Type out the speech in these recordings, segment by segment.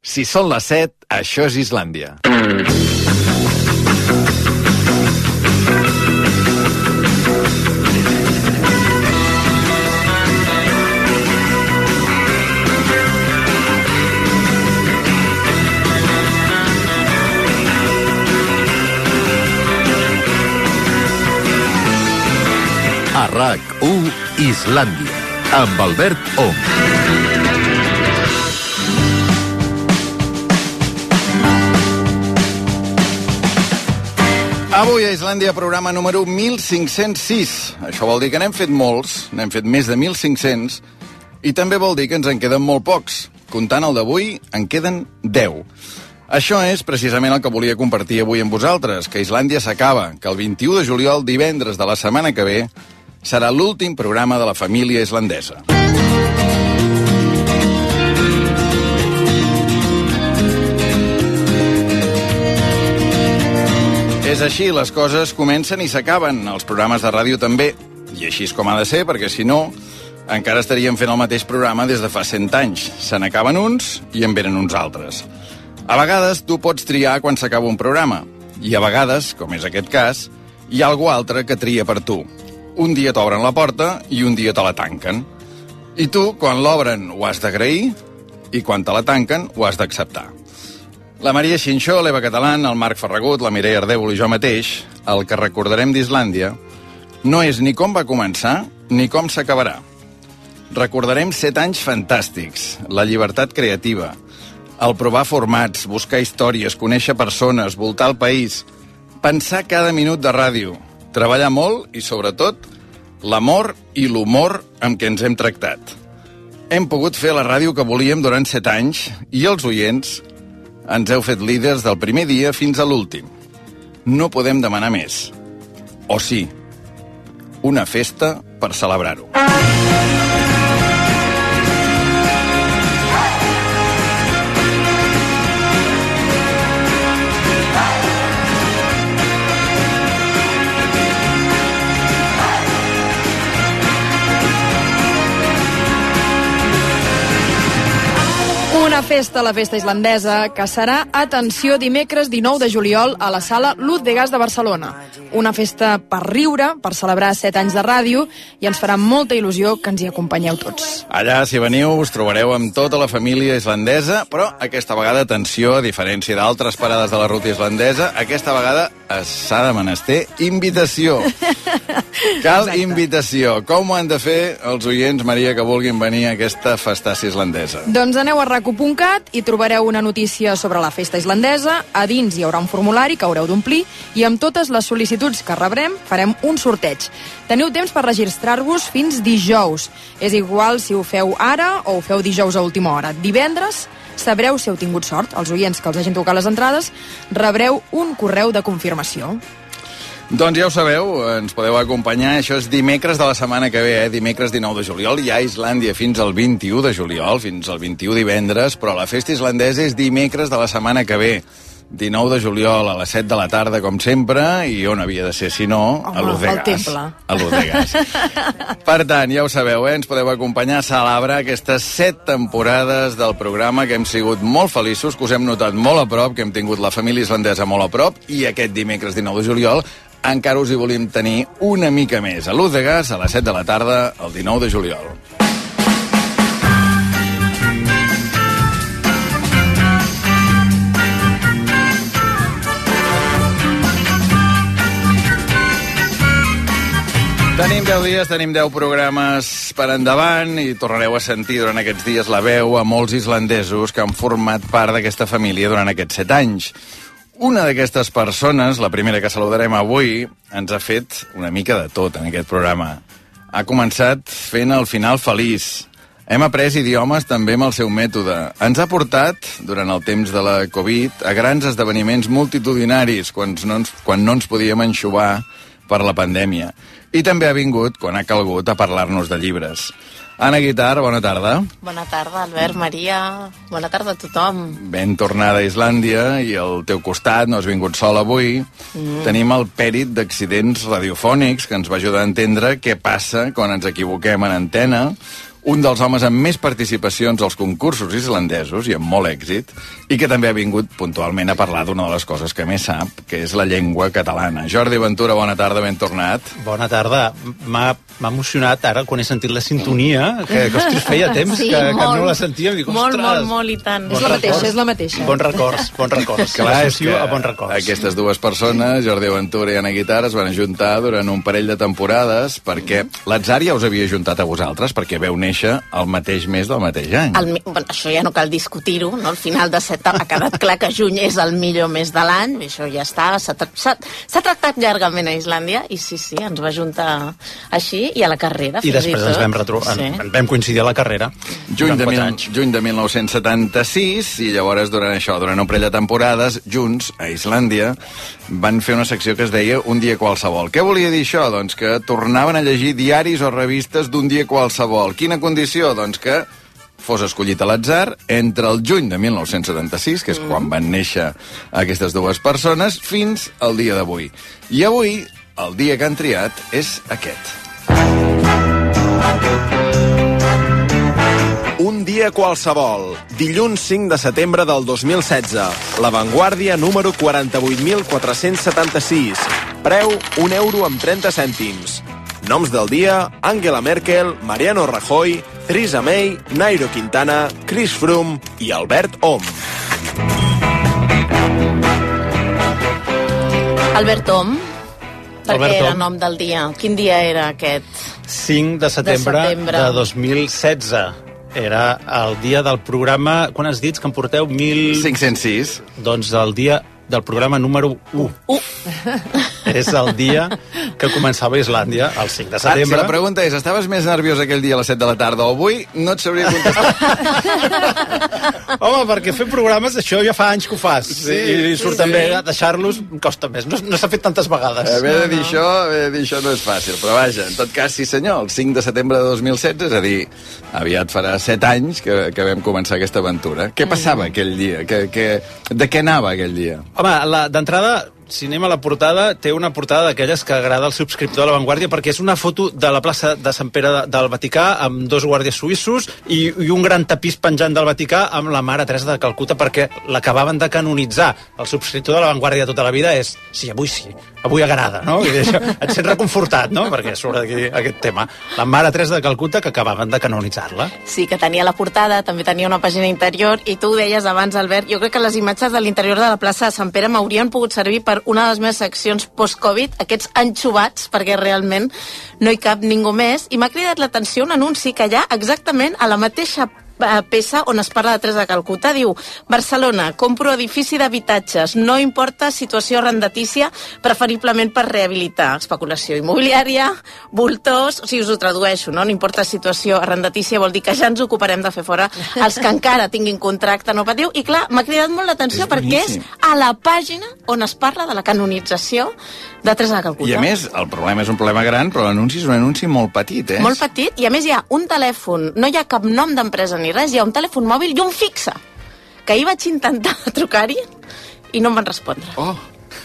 Si són les 7, això és Islàndia. A RAC1 Islàndia, amb Albert Ong. Avui a Islàndia, programa número 1506. Això vol dir que n'hem fet molts, n'hem fet més de 1.500, i també vol dir que ens en queden molt pocs. Comptant el d'avui, en queden 10. Això és precisament el que volia compartir avui amb vosaltres, que Islàndia s'acaba, que el 21 de juliol, divendres de la setmana que ve, serà l'últim programa de la família islandesa. És així, les coses comencen i s'acaben, els programes de ràdio també, i així és com ha de ser, perquè si no, encara estaríem fent el mateix programa des de fa 100 anys. Se n'acaben uns i en venen uns altres. A vegades tu pots triar quan s'acaba un programa, i a vegades, com és aquest cas, hi ha algú altre que tria per tu. Un dia t'obren la porta i un dia te la tanquen. I tu, quan l'obren, ho has d'agrair, i quan te la tanquen, ho has d'acceptar. La Maria Xinxó, l'Eva Catalán, el Marc Ferragut, la Mireia Ardèvol i jo mateix, el que recordarem d'Islàndia, no és ni com va començar ni com s'acabarà. Recordarem set anys fantàstics, la llibertat creativa, el provar formats, buscar històries, conèixer persones, voltar el país, pensar cada minut de ràdio, treballar molt i, sobretot, l'amor i l'humor amb què ens hem tractat. Hem pogut fer la ràdio que volíem durant set anys i els oients ens heu fet líders del primer dia fins a l'últim. No podem demanar més. O sí, una festa per celebrar-ho. Festa, la festa islandesa, que serà, atenció, dimecres 19 de juliol a la sala Luz de Gas de Barcelona. Una festa per riure, per celebrar 7 anys de ràdio, i ens farà molta il·lusió que ens hi acompanyeu tots. Allà, si veniu, us trobareu amb tota la família islandesa, però aquesta vegada, atenció, a diferència d'altres parades de la ruta islandesa, aquesta vegada s'ha de menester invitació. Cal Exacte. invitació. Com ho han de fer els oients, Maria, que vulguin venir a aquesta festàcia islandesa? Doncs aneu a raco.cat i trobareu una notícia sobre la festa islandesa. A dins hi haurà un formulari que haureu d'omplir i amb totes les sol·licituds que rebrem farem un sorteig. Teniu temps per registrar-vos fins dijous. És igual si ho feu ara o ho feu dijous a última hora. Divendres sabreu si heu tingut sort. Els oients que els hagin tocat les entrades rebreu un correu de confirmació. Doncs ja ho sabeu, ens podeu acompanyar. Això és dimecres de la setmana que ve, eh? dimecres 19 de juliol. Hi ha Islàndia fins al 21 de juliol, fins al 21 divendres, però la festa islandesa és dimecres de la setmana que ve. 19 de juliol a les 7 de la tarda, com sempre, i on havia de ser, si no, Home, a l'Uz de al Gas. temple. A l'Uz de Gas. per tant, ja ho sabeu, eh? ens podeu acompanyar a celebrar aquestes 7 temporades del programa que hem sigut molt feliços, que us hem notat molt a prop, que hem tingut la família islandesa molt a prop, i aquest dimecres 19 de juliol encara us hi volíem tenir una mica més. A l'Uz de Gas, a les 7 de la tarda, el 19 de juliol. Tenim 10 dies, tenim 10 programes per endavant i tornareu a sentir durant aquests dies la veu a molts islandesos que han format part d'aquesta família durant aquests 7 anys. Una d'aquestes persones, la primera que saludarem avui, ens ha fet una mica de tot en aquest programa. Ha començat fent el final feliç. Hem après idiomes també amb el seu mètode. Ens ha portat, durant el temps de la Covid, a grans esdeveniments multitudinaris quan no ens, quan no ens podíem enxuvar per la pandèmia. I també ha vingut, quan ha calgut, a parlar-nos de llibres. Anna Guitar, bona tarda. Bona tarda, Albert, Maria. Bona tarda a tothom. Ben tornada a Islàndia i al teu costat, no has vingut sol avui, mm. tenim el pèrit d'accidents radiofònics que ens va ajudar a entendre què passa quan ens equivoquem en antena, un dels homes amb més participacions als concursos islandesos i amb molt èxit, i que també ha vingut puntualment a parlar d'una de les coses que més sap, que és la llengua catalana. Jordi Ventura, bona tarda, ben tornat. Bona tarda. M'ha emocionat ara quan he sentit la sintonia, que, que ostres, feia temps Sí, que, que no la sentíem. Dic, Molt, ostres, molt, molt, i tant. És la mateixa, és la mateixa. Bons records, bons records. Clar, és L'associo a bons records. aquestes dues persones, Jordi Ventura i Anna Guitar, es van ajuntar durant un parell de temporades perquè l'atzar ja us havia ajuntat a vosaltres perquè veu néixer el mateix mes del mateix any. El, bueno, això ja no cal discutir-ho, no? Al final de set ha quedat clar que juny és el millor mes de l'any, i això ja està, s'ha tra- tractat llargament a Islàndia, i sí, sí, ens va juntar així, i a la carrera, I després tot. ens vam, retro... Sí. en, vam coincidir a la carrera. Juny de, mil, anys. juny de 1976, i llavors durant això, durant un parell de temporades, junts, a Islàndia, van fer una secció que es deia Un dia qualsevol. Què volia dir això? Doncs que tornaven a llegir diaris o revistes d'un dia qualsevol. Quina condició? Doncs que fos escollit a l'atzar entre el juny de 1976, que és quan van néixer aquestes dues persones, fins al dia d'avui. I avui, el dia que han triat és aquest. Un dia qualsevol, dilluns 5 de setembre del 2016. La Vanguardia número 48.476. Preu, 1 euro amb 30 cèntims. Noms del dia, Angela Merkel, Mariano Rajoy, Theresa May, Nairo Quintana, Chris Froome i Albert Om. Albert Om, per Albert què era Om. nom del dia? Quin dia era aquest? 5 de setembre de, setembre. de 2016. Era el dia del programa... Quan has dit que em porteu? Mil... 506. Doncs el dia del programa número 1. Uh. És el dia que començava a Islàndia, el 5 de Ah, si setembre. la pregunta és, estaves més nerviós aquell dia a les 7 de la tarda o avui, no et sabria contestar. Home, perquè fer programes, això ja fa anys que ho fas. Sí, I surt sí, també sí. deixar-los costa més. No, no s'ha fet tantes vegades. Haver de dir això, haver de dir això no és fàcil, però vaja, en tot cas, sí senyor, el 5 de setembre de 2016, és a dir, aviat farà 7 anys que, que vam començar aquesta aventura. Què passava aquell dia? Que, que, de què anava aquell dia? Home, la- d'entrada, si anem a la portada, té una portada d'aquelles que agrada al subscriptor de La Vanguardia perquè és una foto de la plaça de Sant Pere de- del Vaticà amb dos guàrdies suïssos i, i un gran tapís penjant del Vaticà amb la Mare Teresa de Calcuta perquè l'acabaven de canonitzar. El subscriptor de La Vanguardia tota la vida és sí, avui sí, avui agrada, no? I això, et sents reconfortat, no? Perquè surt aquí aquest tema. La Mare Teresa de Calcuta que acabaven de canonitzar-la. Sí, que tenia la portada, també tenia una pàgina interior, i tu ho deies abans, Albert, jo crec que les imatges de l'interior de la plaça de Sant Pere m'haurien pogut servir per una de les meves seccions post-Covid, aquests anxovats, perquè realment no hi cap ningú més, i m'ha cridat l'atenció un anunci que hi ha exactament a la mateixa peça on es parla de Teresa de Calcuta diu Barcelona, compro edifici d'habitatges. No importa situació arrendatícia preferiblement per rehabilitar. Especulació immobiliària, voltors o sigui, us ho tradueixo, no? no importa situació arrendatícia vol dir que ja ens ocuparem de fer fora els que encara tinguin contracte no patiu? I clar, m'ha cridat molt l'atenció perquè és a la pàgina on es parla de la canonització de Teresa de Calcuta. I a més, el problema és un problema gran, però l'anunci és un anunci molt petit, eh? molt petit, i a més hi ha un telèfon, no hi ha cap nom d'empresa ni res, hi ha un telèfon mòbil i un fixe, que ahir vaig intentar trucar-hi i no em van respondre. Oh,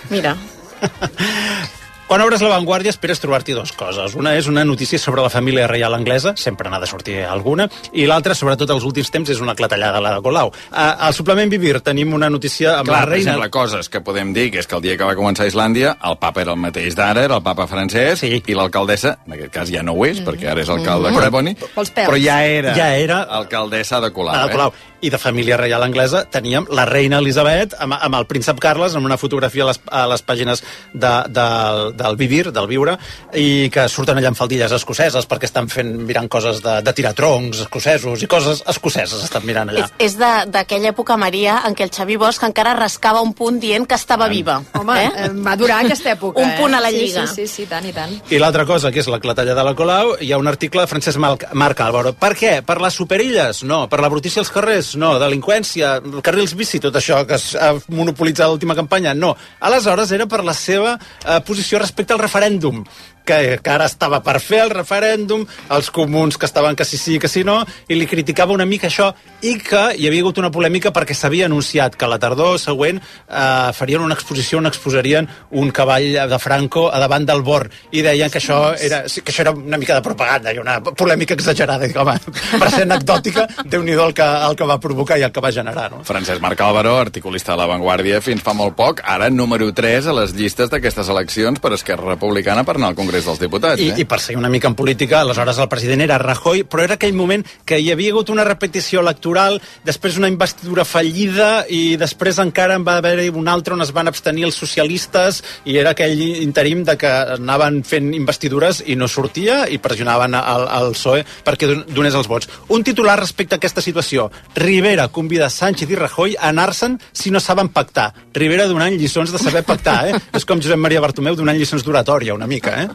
Mira, Quan obres La Vanguardia esperes trobar-t'hi dues coses. Una és una notícia sobre la família reial anglesa, sempre n'ha de sortir alguna, i l'altra, sobretot als últims temps, és una clatellada a la de Colau. A, al suplement Vivir tenim una notícia amb Clar, la per reina... exemple, coses que podem dir, que és que el dia que va començar Islàndia, el papa era el mateix d'ara, era el papa francès, Sí. i l'alcaldessa, en aquest cas ja no ho és, perquè ara és alcalde de Creponi, Pels pèls. però ja era, Ja era alcaldessa de Colau. La de Colau. I de família reial anglesa teníem la reina Elisabet amb, amb el príncep Carles, amb una fotografia a les, a les pàgines de, del, del Vivir, del Viure, i que surten allà amb faldilles escoceses perquè estan fent mirant coses de, de tirar troncs escocesos i coses escoceses estan mirant allà. és, és de- d'aquella època, Maria, en què el Xavi Bosch encara rascava un punt dient que estava viva. Home, eh? va durar aquesta època, Un punt eh? a la Sí, Lliga. Sí, sí, sí, tant i tant. I l'altra cosa, que és la clatella de la Colau, hi ha un article de Francesc Marc, Marc Álvaro. Per què? Per les superilles? No. Per la brutícia als carrers? No. Delinqüència? Carrils bici? Tot això que ha monopolitzat l'última campanya? No. Aleshores era per la seva eh, posició respecte al referèndum que, que ara estava per fer el referèndum, els comuns que estaven que sí sí, que sí no, i li criticava una mica això, i que hi havia hagut una polèmica perquè s'havia anunciat que la tardor següent eh, farien una exposició on exposarien un cavall de Franco a davant del Bor, i deien que això era, que això era una mica de propaganda i una polèmica exagerada, i, home, per ser anecdòtica, déu nhi el, que, el que va provocar i el que va generar. No? Francesc Marc Álvaro, articulista de La Vanguardia, fins fa molt poc, ara número 3 a les llistes d'aquestes eleccions per Esquerra Republicana per anar al Congrés dels Diputats. I, eh? I per seguir una mica en política, aleshores el president era Rajoy, però era aquell moment que hi havia hagut una repetició electoral, després una investidura fallida i després encara en va haver-hi un altre on es van abstenir els socialistes i era aquell interim de que anaven fent investidures i no sortia i pressionaven al, al PSOE perquè don- donés els vots. Un titular respecte a aquesta situació. Rivera convida Sánchez i Rajoy a anar-se'n si no saben pactar. Rivera donant lliçons de saber pactar, eh? És com Josep Maria Bartomeu donant lliçons d'oratòria, una mica, eh?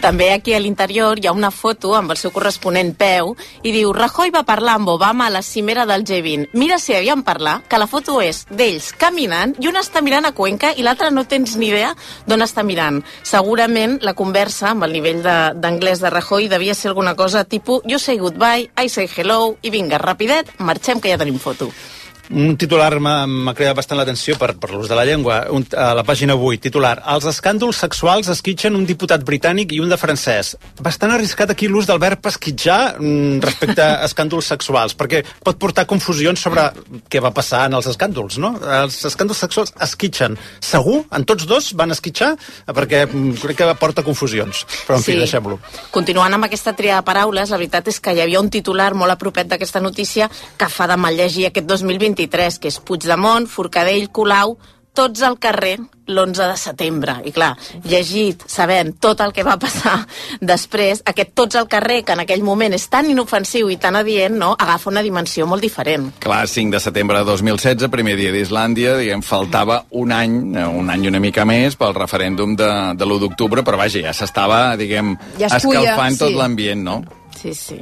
També aquí a l'interior hi ha una foto amb el seu corresponent peu i diu Rajoy va parlar amb Obama a la cimera del G20. Mira si havien parlat, que la foto és d'ells caminant i un està mirant a Cuenca i l'altre no tens ni idea d'on està mirant. Segurament la conversa amb el nivell d'anglès de, de Rajoy devia ser alguna cosa tipus you say goodbye, I say hello i vinga, rapidet, marxem que ja tenim foto. Un titular m'ha cridat bastant l'atenció per, per l'ús de la llengua. Un, a la pàgina 8, titular. Els escàndols sexuals esquitxen un diputat britànic i un de francès. Bastant arriscat aquí l'ús del verb esquitjar mm, respecte a escàndols sexuals, perquè pot portar confusions sobre què va passar en els escàndols, no? Els escàndols sexuals esquitxen. Segur? En tots dos van esquitxar? Perquè mm, crec que porta confusions. Però, en fi, deixem-lo. Continuant amb aquesta tria de paraules, la veritat és que hi havia un titular molt apropet d'aquesta notícia que fa de mal llegir aquest 2023, que és Puigdemont, Forcadell, Colau, tots al carrer l'11 de setembre. I clar, llegit, sabent tot el que va passar després, aquest tots al carrer, que en aquell moment és tan inofensiu i tan adient, no? agafa una dimensió molt diferent. Clar, 5 de setembre de 2016, primer dia d'Islàndia, diguem, faltava un any, eh, un any i una mica més pel referèndum de, de l'1 d'octubre, però vaja, ja s'estava, diguem, Ja es puia, escalfant tot sí. l'ambient, no? Sí, sí.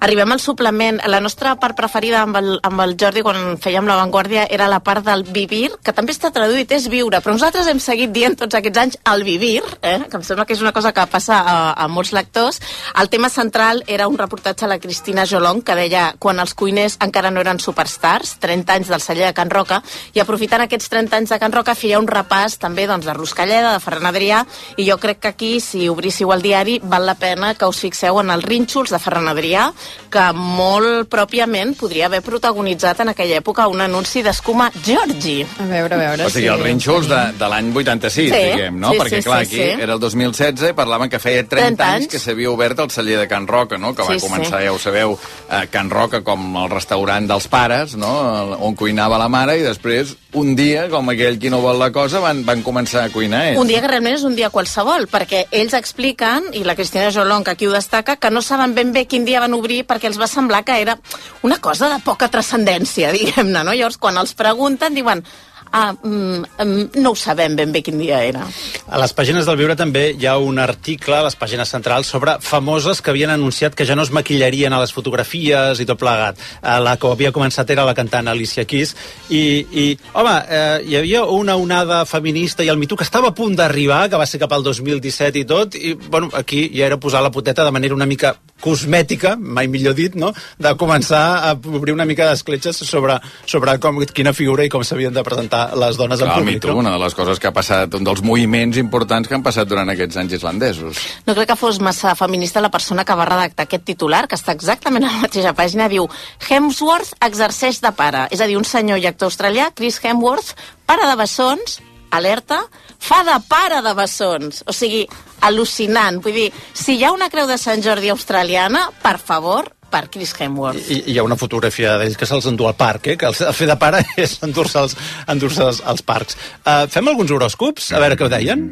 Arribem al suplement. La nostra part preferida amb el, amb el Jordi quan fèiem La Vanguardia era la part del vivir, que també està traduït, és viure, però nosaltres hem seguit dient tots aquests anys el vivir, eh? que em sembla que és una cosa que passa a, a molts lectors. El tema central era un reportatge a la Cristina Jolong que deia quan els cuiners encara no eren superstars, 30 anys del celler de Can Roca, i aprofitant aquests 30 anys de Can Roca feia un repàs també doncs, de Ruscalleda, de Ferran Adrià, i jo crec que aquí, si obríssiu el diari, val la pena que us fixeu en els rínxols de Ferran Adrià, que molt pròpiament podria haver protagonitzat en aquella època un anunci d'escuma Georgi. A veure, a veure... O sigui, els rínxols de, de l'any 86, Sí, diguem, no? sí, Perquè, sí, clar, sí, aquí sí. era el 2016 i parlaven que feia 30, 30 anys que s'havia obert el celler de Can Roca, no? Que va Sí, sí. començar, ja ho sabeu, a Can Roca com el restaurant dels pares, no? On cuinava la mare i després, un dia, com aquell qui no vol la cosa, van, van començar a cuinar ells. Un dia que realment és un dia qualsevol, perquè ells expliquen, i la Cristina Jolong que aquí ho destaca, que no saben ben bé quin dia van obrir perquè els va semblar que era una cosa de poca transcendència, diguem-ne, no? Llavors, quan els pregunten, diuen ah, mm, mm, no ho sabem ben bé quin dia era. A les pàgines del Viure també hi ha un article a les pàgines centrals sobre famoses que havien anunciat que ja no es maquillarien a les fotografies i tot plegat. Eh, La que havia començat era la cantant Alicia Keys i, i home, eh, hi havia una onada feminista i el MeToo que estava a punt d'arribar, que va ser cap al 2017 i tot, i bueno, aquí ja era posar la poteta de manera una mica cosmètica, mai millor dit, no? de començar a obrir una mica d'escletxes sobre, sobre com, quina figura i com s'havien de presentar les dones Clar, en públic. MeToo, una de les coses que ha passat, un dels moviments importants que han passat durant aquests anys islandesos. No crec que fos massa feminista la persona que va redactar aquest titular, que està exactament a la mateixa pàgina, diu Hemsworth exerceix de pare. És a dir, un senyor i actor australià, Chris Hemsworth, pare de bessons, alerta, fa de pare de bessons. O sigui, al·lucinant. Vull dir, si hi ha una creu de Sant Jordi australiana, per favor, per Chris Hemsworth. I, hi ha una fotografia d'ell que se'ls endú al parc, eh? que el, fer de pare és endur-se als, endur als, als parcs. Uh, fem alguns horòscops? A veure què ho deien.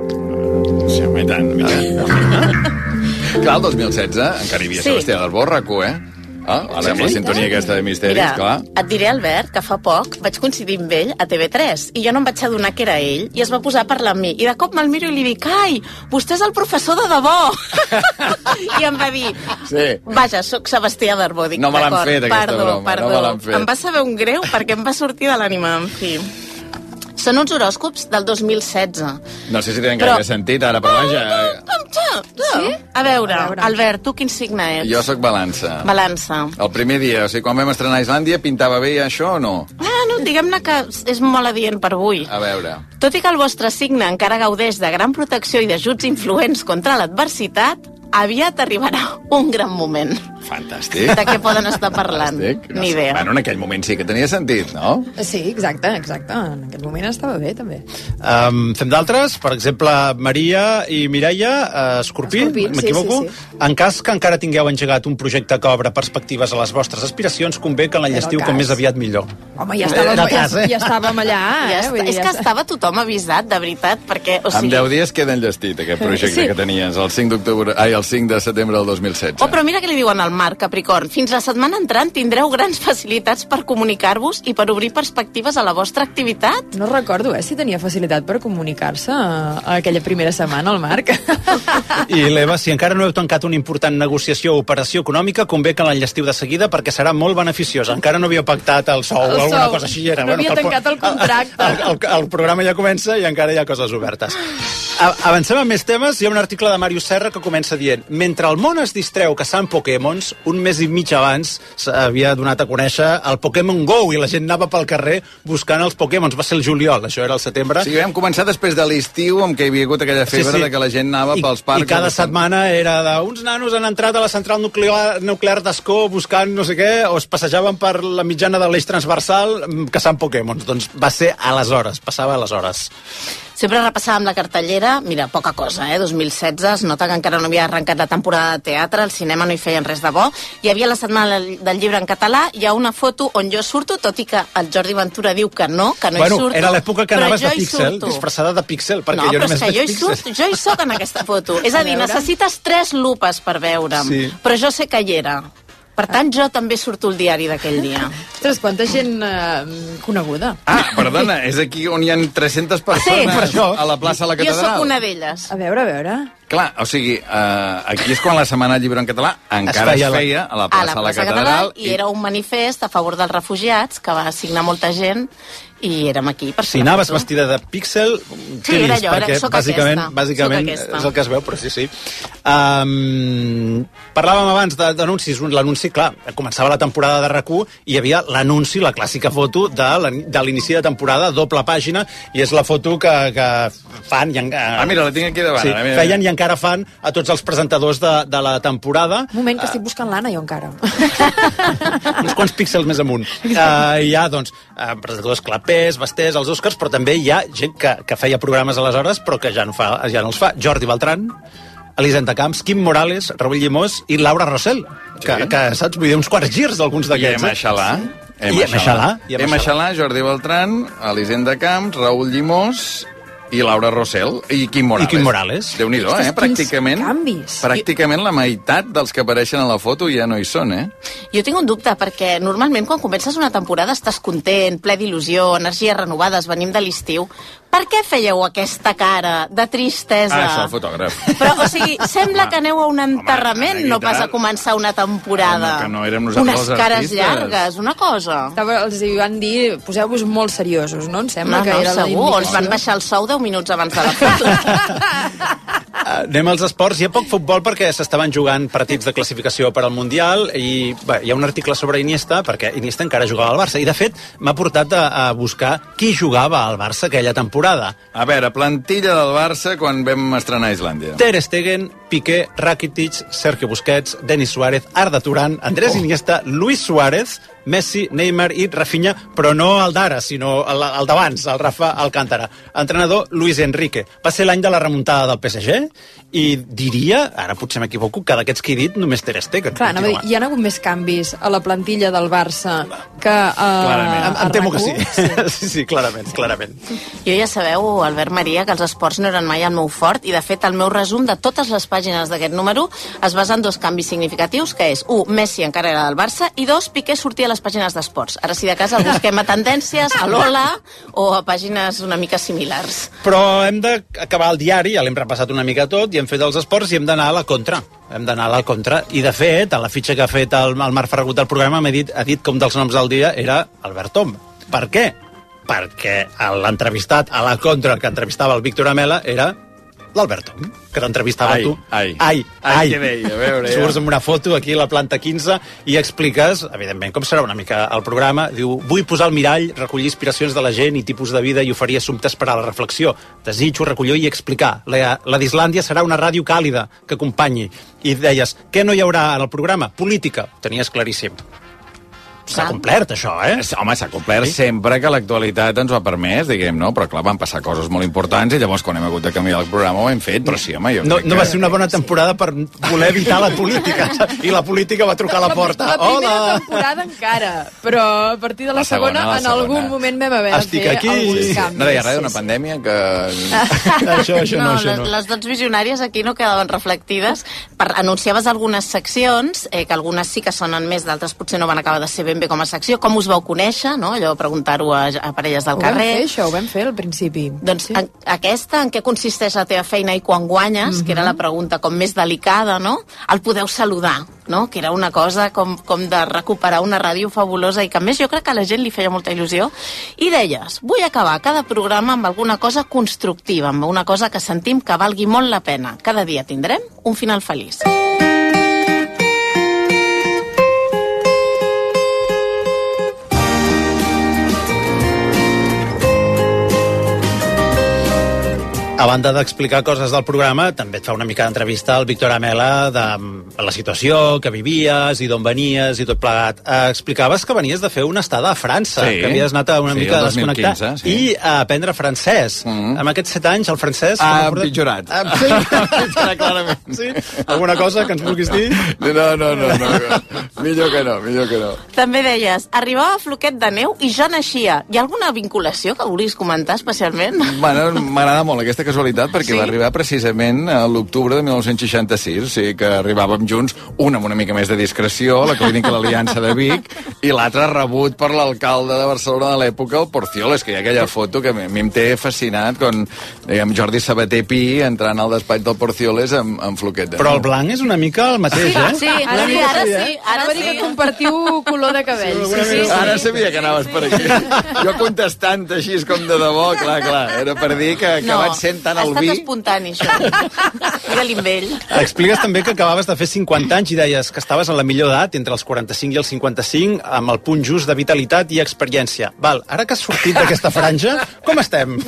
Sí, i tant, i tant. Clar, el 2016 encara hi havia Sí. Sebastià del Borraco, eh? Ah, ara amb la sintonia aquesta de misteris, Mira, clar. et diré, Albert, que fa poc vaig coincidir amb ell a TV3 i jo no em vaig adonar que era ell i es va posar a parlar amb mi. I de cop me'l miro i li dic, ai, vostè és el professor de debò. I em va dir, Sí. vaja, sóc Sebastià Darbó. Dic, No me l'han "D'acord, fet, aquesta perdó, broma, no Perdó, me l'han fet." Em va saber un greu perquè em va sortir de l'ànima, en fi. Són uns horòscops del 2016. No sé si tenen Però- gaire sentit ara, però vaja... Sí? A veure, A veure. Albert, tu quin signe ets? Jo sóc balança. Balança. El primer dia, o sigui, quan vam estrenar a Islàndia, pintava bé això o no? Ah, no, diguem-ne que és molt adient per avui. A veure. Tot i que el vostre signe encara gaudeix de gran protecció i d'ajuts influents contra l'adversitat, aviat arribarà un gran moment. Fantàstic. De què poden estar parlant? Fantàstic. Ni idea. Bueno, en aquell moment sí que tenia sentit, no? Sí, exacte, exacte. En aquest moment estava bé, també. Um, fem d'altres, per exemple, Maria i Mireia, uh, Escorpí, Escorpí, sí, m'equivoco? sí, sí. En cas que encara tingueu engegat un projecte que obre perspectives a les vostres aspiracions, convé que l'enllestiu com més aviat millor. Home, ja estàvem, ja, cas, eh? ja estàvem allà, Ja eh? està. Vull dir, És ja que està. estava tothom avisat, de veritat, perquè... O sigui, 10 dies queda enllestit, aquest projecte Sí. que tenies, el 5 d'octubre, ai, el 5 de setembre del 2016. Oh, però mira què li diuen al Marc Capricorn. Fins la setmana entrant tindreu grans facilitats per comunicar-vos i per obrir perspectives a la vostra activitat. No recordo, eh, si tenia facilitat per comunicar-se a, a aquella primera setmana, el Marc. I l'Eva, si encara no heu tancat una important negociació o operació econòmica, convé que l'enllestiu de seguida perquè serà molt beneficiosa. Encara no havíeu pactat el sou El o alguna sou. cosa així. Era, No havia que tancat el contracte. El, el, el, el programa ja comença i encara hi ha coses obertes. A- Avancem amb més temes. Hi ha un article de Màrius Serra que comença dient Mentre el món es distreu caçant Pokémons, un mes i mig abans s'havia donat a conèixer el Pokémon GO i la gent anava pel carrer buscant els Pokémons. Va ser el juliol, això era el setembre. Sigui, vam començar després de l'estiu amb què hi havia hagut aquella febre de que la gent anava I, pels parcs. I cada buscant- setmana era de uns nanos han entrat a la central nuclear, nuclear d'Escó buscant no sé què, o es passejaven per la mitjana de l'eix transversal mm, caçant Pokémons. Doncs va ser aleshores, passava aleshores. Sempre repassàvem la cartellera, mira, poca cosa, eh? 2016, es nota que encara no havia arrencat la temporada de teatre, al cinema no hi feien res de bo. Hi havia la setmana del llibre en català, hi ha una foto on jo surto, tot i que el Jordi Ventura diu que no, que no bueno, hi surto. era l'època que anaves de surto. disfressada de píxel, perquè no, jo només veig jo hi, píxels. surt, jo hi soc en aquesta foto. És a dir, veure. necessites tres lupes per veure'm, Sí. però jo sé que hi era. Per tant, jo també surto al diari d'aquell dia. Ostres, quanta gent eh, coneguda. Ah, perdona, és aquí on hi ha 300 persones per això. a la plaça de la Jo Catedral. sóc una d'elles. A veure, a veure... Clar, o sigui, uh, aquí és quan la Setmana del Llibre en Català encara es feia feia, la- a la a plaça la de la plaça Catedral. Catedral i era un manifest a favor dels refugiats que va signar molta gent i érem aquí per Si anaves vestida de píxel, Sí, què era era- Perquè sóc bàsicament, aquesta, bàsicament aquesta. és el que es veu, però sí, sí. Um, parlàvem abans d'anuncis. Un- L'anunci, clar, començava la temporada de rac i hi havia l'anunci, la clàssica foto de l'inici de temporada, doble pàgina, i és la foto que, que fan... I, en- Ah, mira, la tinc aquí davant. Sí, mira. feien i encara fan a tots els presentadors de, de la temporada. Un moment, que estic buscant l'Anna, jo encara. uns quants píxels més amunt. Uh, hi ha, doncs, uh, presentadors clapers, bastés, els Oscars, però també hi ha gent que, que feia programes aleshores, però que ja no, fa, ja no els fa. Jordi Beltran, Elisenda Camps, Quim Morales, Raúl Llimós i Laura Rossell, que, Sí. que saps, vull dir, uns quarts girs d'alguns I d'aquests. Emma Xalà. I Emma Xalà, i Emma Emma Xalà. Xalà, Jordi Beltran, Elisenda Camps, Raül Llimós i Laura Rossell i Quim Morales. I Quim Morales. Déu-n'hi-do, eh? Ostres, quins Pràcticament, canvis. pràcticament la meitat dels que apareixen a la foto ja no hi són, eh? Jo tinc un dubte, perquè normalment quan comences una temporada estàs content, ple d'il·lusió, energies renovades, venim de l'estiu. Per què fèieu aquesta cara de tristesa? Ah, això, el fotògraf. Però, o sigui, sembla que aneu a un enterrament, Home, no pas a començar una temporada. Home, que no érem nosaltres Unes els cares artistes. llargues, una cosa. Estava, els hi van dir, poseu-vos molt seriosos, no? Em sembla No, que no, era la segur, ens indicació. van baixar el sou 10 minuts abans de la foto. Uh, anem als esports. Hi ha poc futbol perquè s'estaven jugant partits de classificació per al Mundial i bé, hi ha un article sobre Iniesta, perquè Iniesta encara jugava al Barça. I, de fet, m'ha portat a, a buscar qui jugava al Barça aquella temporada. A veure, plantilla del Barça quan vam estrenar a Islàndia. Ter Stegen, Piqué, Rakitic, Sergio Busquets, Denis Suárez, Arda Turan, Andrés Oh. Iniesta, Luis Suárez, Messi, Neymar i Rafinha, però no el d'ara, sinó el, el d'abans, el Rafa Alcántara. Entrenador, Luis Enrique. Va ser l'any de la remuntada del PSG i diria, ara potser m'equivoco, que d'aquests que he dit només Ter Stegen. Clar, a continua. hi ha hagut més canvis a la plantilla del Barça que a, Clarament. a Em, em temo que sí. RAC1. sí. Sí, clarament, clarament. Jo ja sabeu, Albert Maria, que els esports no eren mai el meu fort i, de fet, el meu resum de totes les pàgines d'aquest número es basa en dos canvis significatius, que és, un, Messi encara era del Barça, i dos, Piqué sortia a les pàgines d'esports. Ara, si de casa el busquem a Tendències, a l'Ola o a pàgines una mica similars. Però hem d'acabar el diari, ja l'hem repassat una mica tot, i hem fet els esports i hem d'anar a la contra. Hem d'anar a la contra. I, de fet, a la fitxa que ha fet el, el Marc Ferragut del programa m'ha dit, ha dit com dels noms del dia era Albert Tom. Per què? Perquè l'entrevistat a la contra, que entrevistava el Víctor Amela, era l'Alberto, que t'entrevistava Ai, tu. ai. ai, Ai, què deia? A veure, ja. Surts amb una foto aquí a la planta 15 i expliques, evidentment, com serà una mica el programa. Diu, vull posar el mirall, recollir inspiracions de la gent i tipus de vida i oferir assumptes per a la reflexió. Desitjo recollir i explicar. La, la d'Islàndia serà una ràdio càlida que acompanyi. I deies, què no hi haurà en el programa? Política. Tenies claríssim. S'ha complert, això, eh? Home, s'ha complert sí? sempre que l'actualitat ens ho ha permès, diguem, no? Però clar, van passar coses molt importants i llavors quan hem hagut de canviar el programa ho hem fet, però sí, home, jo No, crec no que... va ser una bona temporada per voler evitar la política. I la política va trucar a la porta. La primera Hola! temporada encara, però a partir de la, La segona, segona, la en segona. algun moment vam haver Estic de fer aquí. alguns Sí, canvis. No deia res d'una sí, sí. pandèmia que... això, això no, això les, no. les dots visionàries aquí no quedaven reflectides. Per, anunciaves algunes seccions, eh, que algunes sí que sonen més, d'altres potser no van acabar de ser ben bé com a secció. Com us vau conèixer, no? Allò, preguntar-ho a, a parelles del Ho vam carrer. fer, això, ho vam fer al principi. Doncs sí. en, aquesta, en què consisteix la teva feina i quan guanyes, mm -hmm. que era la pregunta com més delicada, no? El podeu saludar, no? Que era una cosa com, com de recuperar una ràdio fabulosa i que a més jo crec que a la gent li feia molta il·lusió. I deies, vull acabar cada programa amb alguna cosa constructiva, amb una cosa que sentim que valgui molt la pena. Cada dia tindrem un final feliç. A banda d'explicar coses del programa, també et fa una mica d'entrevista al Víctor Amela de mm, la situació, que vivies i d'on venies i tot plegat. Eh, explicaves que venies de fer una estada a França, Sí. que havies anat a una Sí, mica a desconnectar 2015, sí. i a aprendre francès. Mhm. Amb aquests set anys, el francès... Ha recordes- empitjorat. Ah, sí? empitjorat, clarament. Sí? Alguna cosa que ens vulguis dir? No, no, no, no. millor que no, millor que no. També deies, arribava Floquet de neu i ja naixia. Hi ha alguna vinculació que vulguis comentar especialment? Bueno, m'agrada molt aquesta casualitat perquè Sí? va arribar precisament a l'octubre de 1966, o sigui que arribàvem junts, un amb una mica més de discreció, a la clínica L'Aliança de Vic, i l'altre rebut per l'alcalde de Barcelona de l'època, el Porcioles, que hi ha aquella foto que a mi em té fascinat, con diguem, Jordi Sabater Pi entrant al despatx del Porcioles amb, amb floquet de Però el blanc és una mica el mateix, eh? Sí, ara sí, ara sí, ara Ara dir sí. que compartiu color de cabell. Sí, sí, sí. Ara sabia que anaves per aquí. Jo contestant així com de debò, clar, clar, era per dir que, que vaig sent tant ha el estat vi... espontani, això. Digue-li amb ell. Expliques també que acabaves de fer 50 anys i deies que estaves en la millor edat, entre els 45 i els 55, amb el punt just de vitalitat i experiència. Val, ara que has sortit d'aquesta franja, com estem?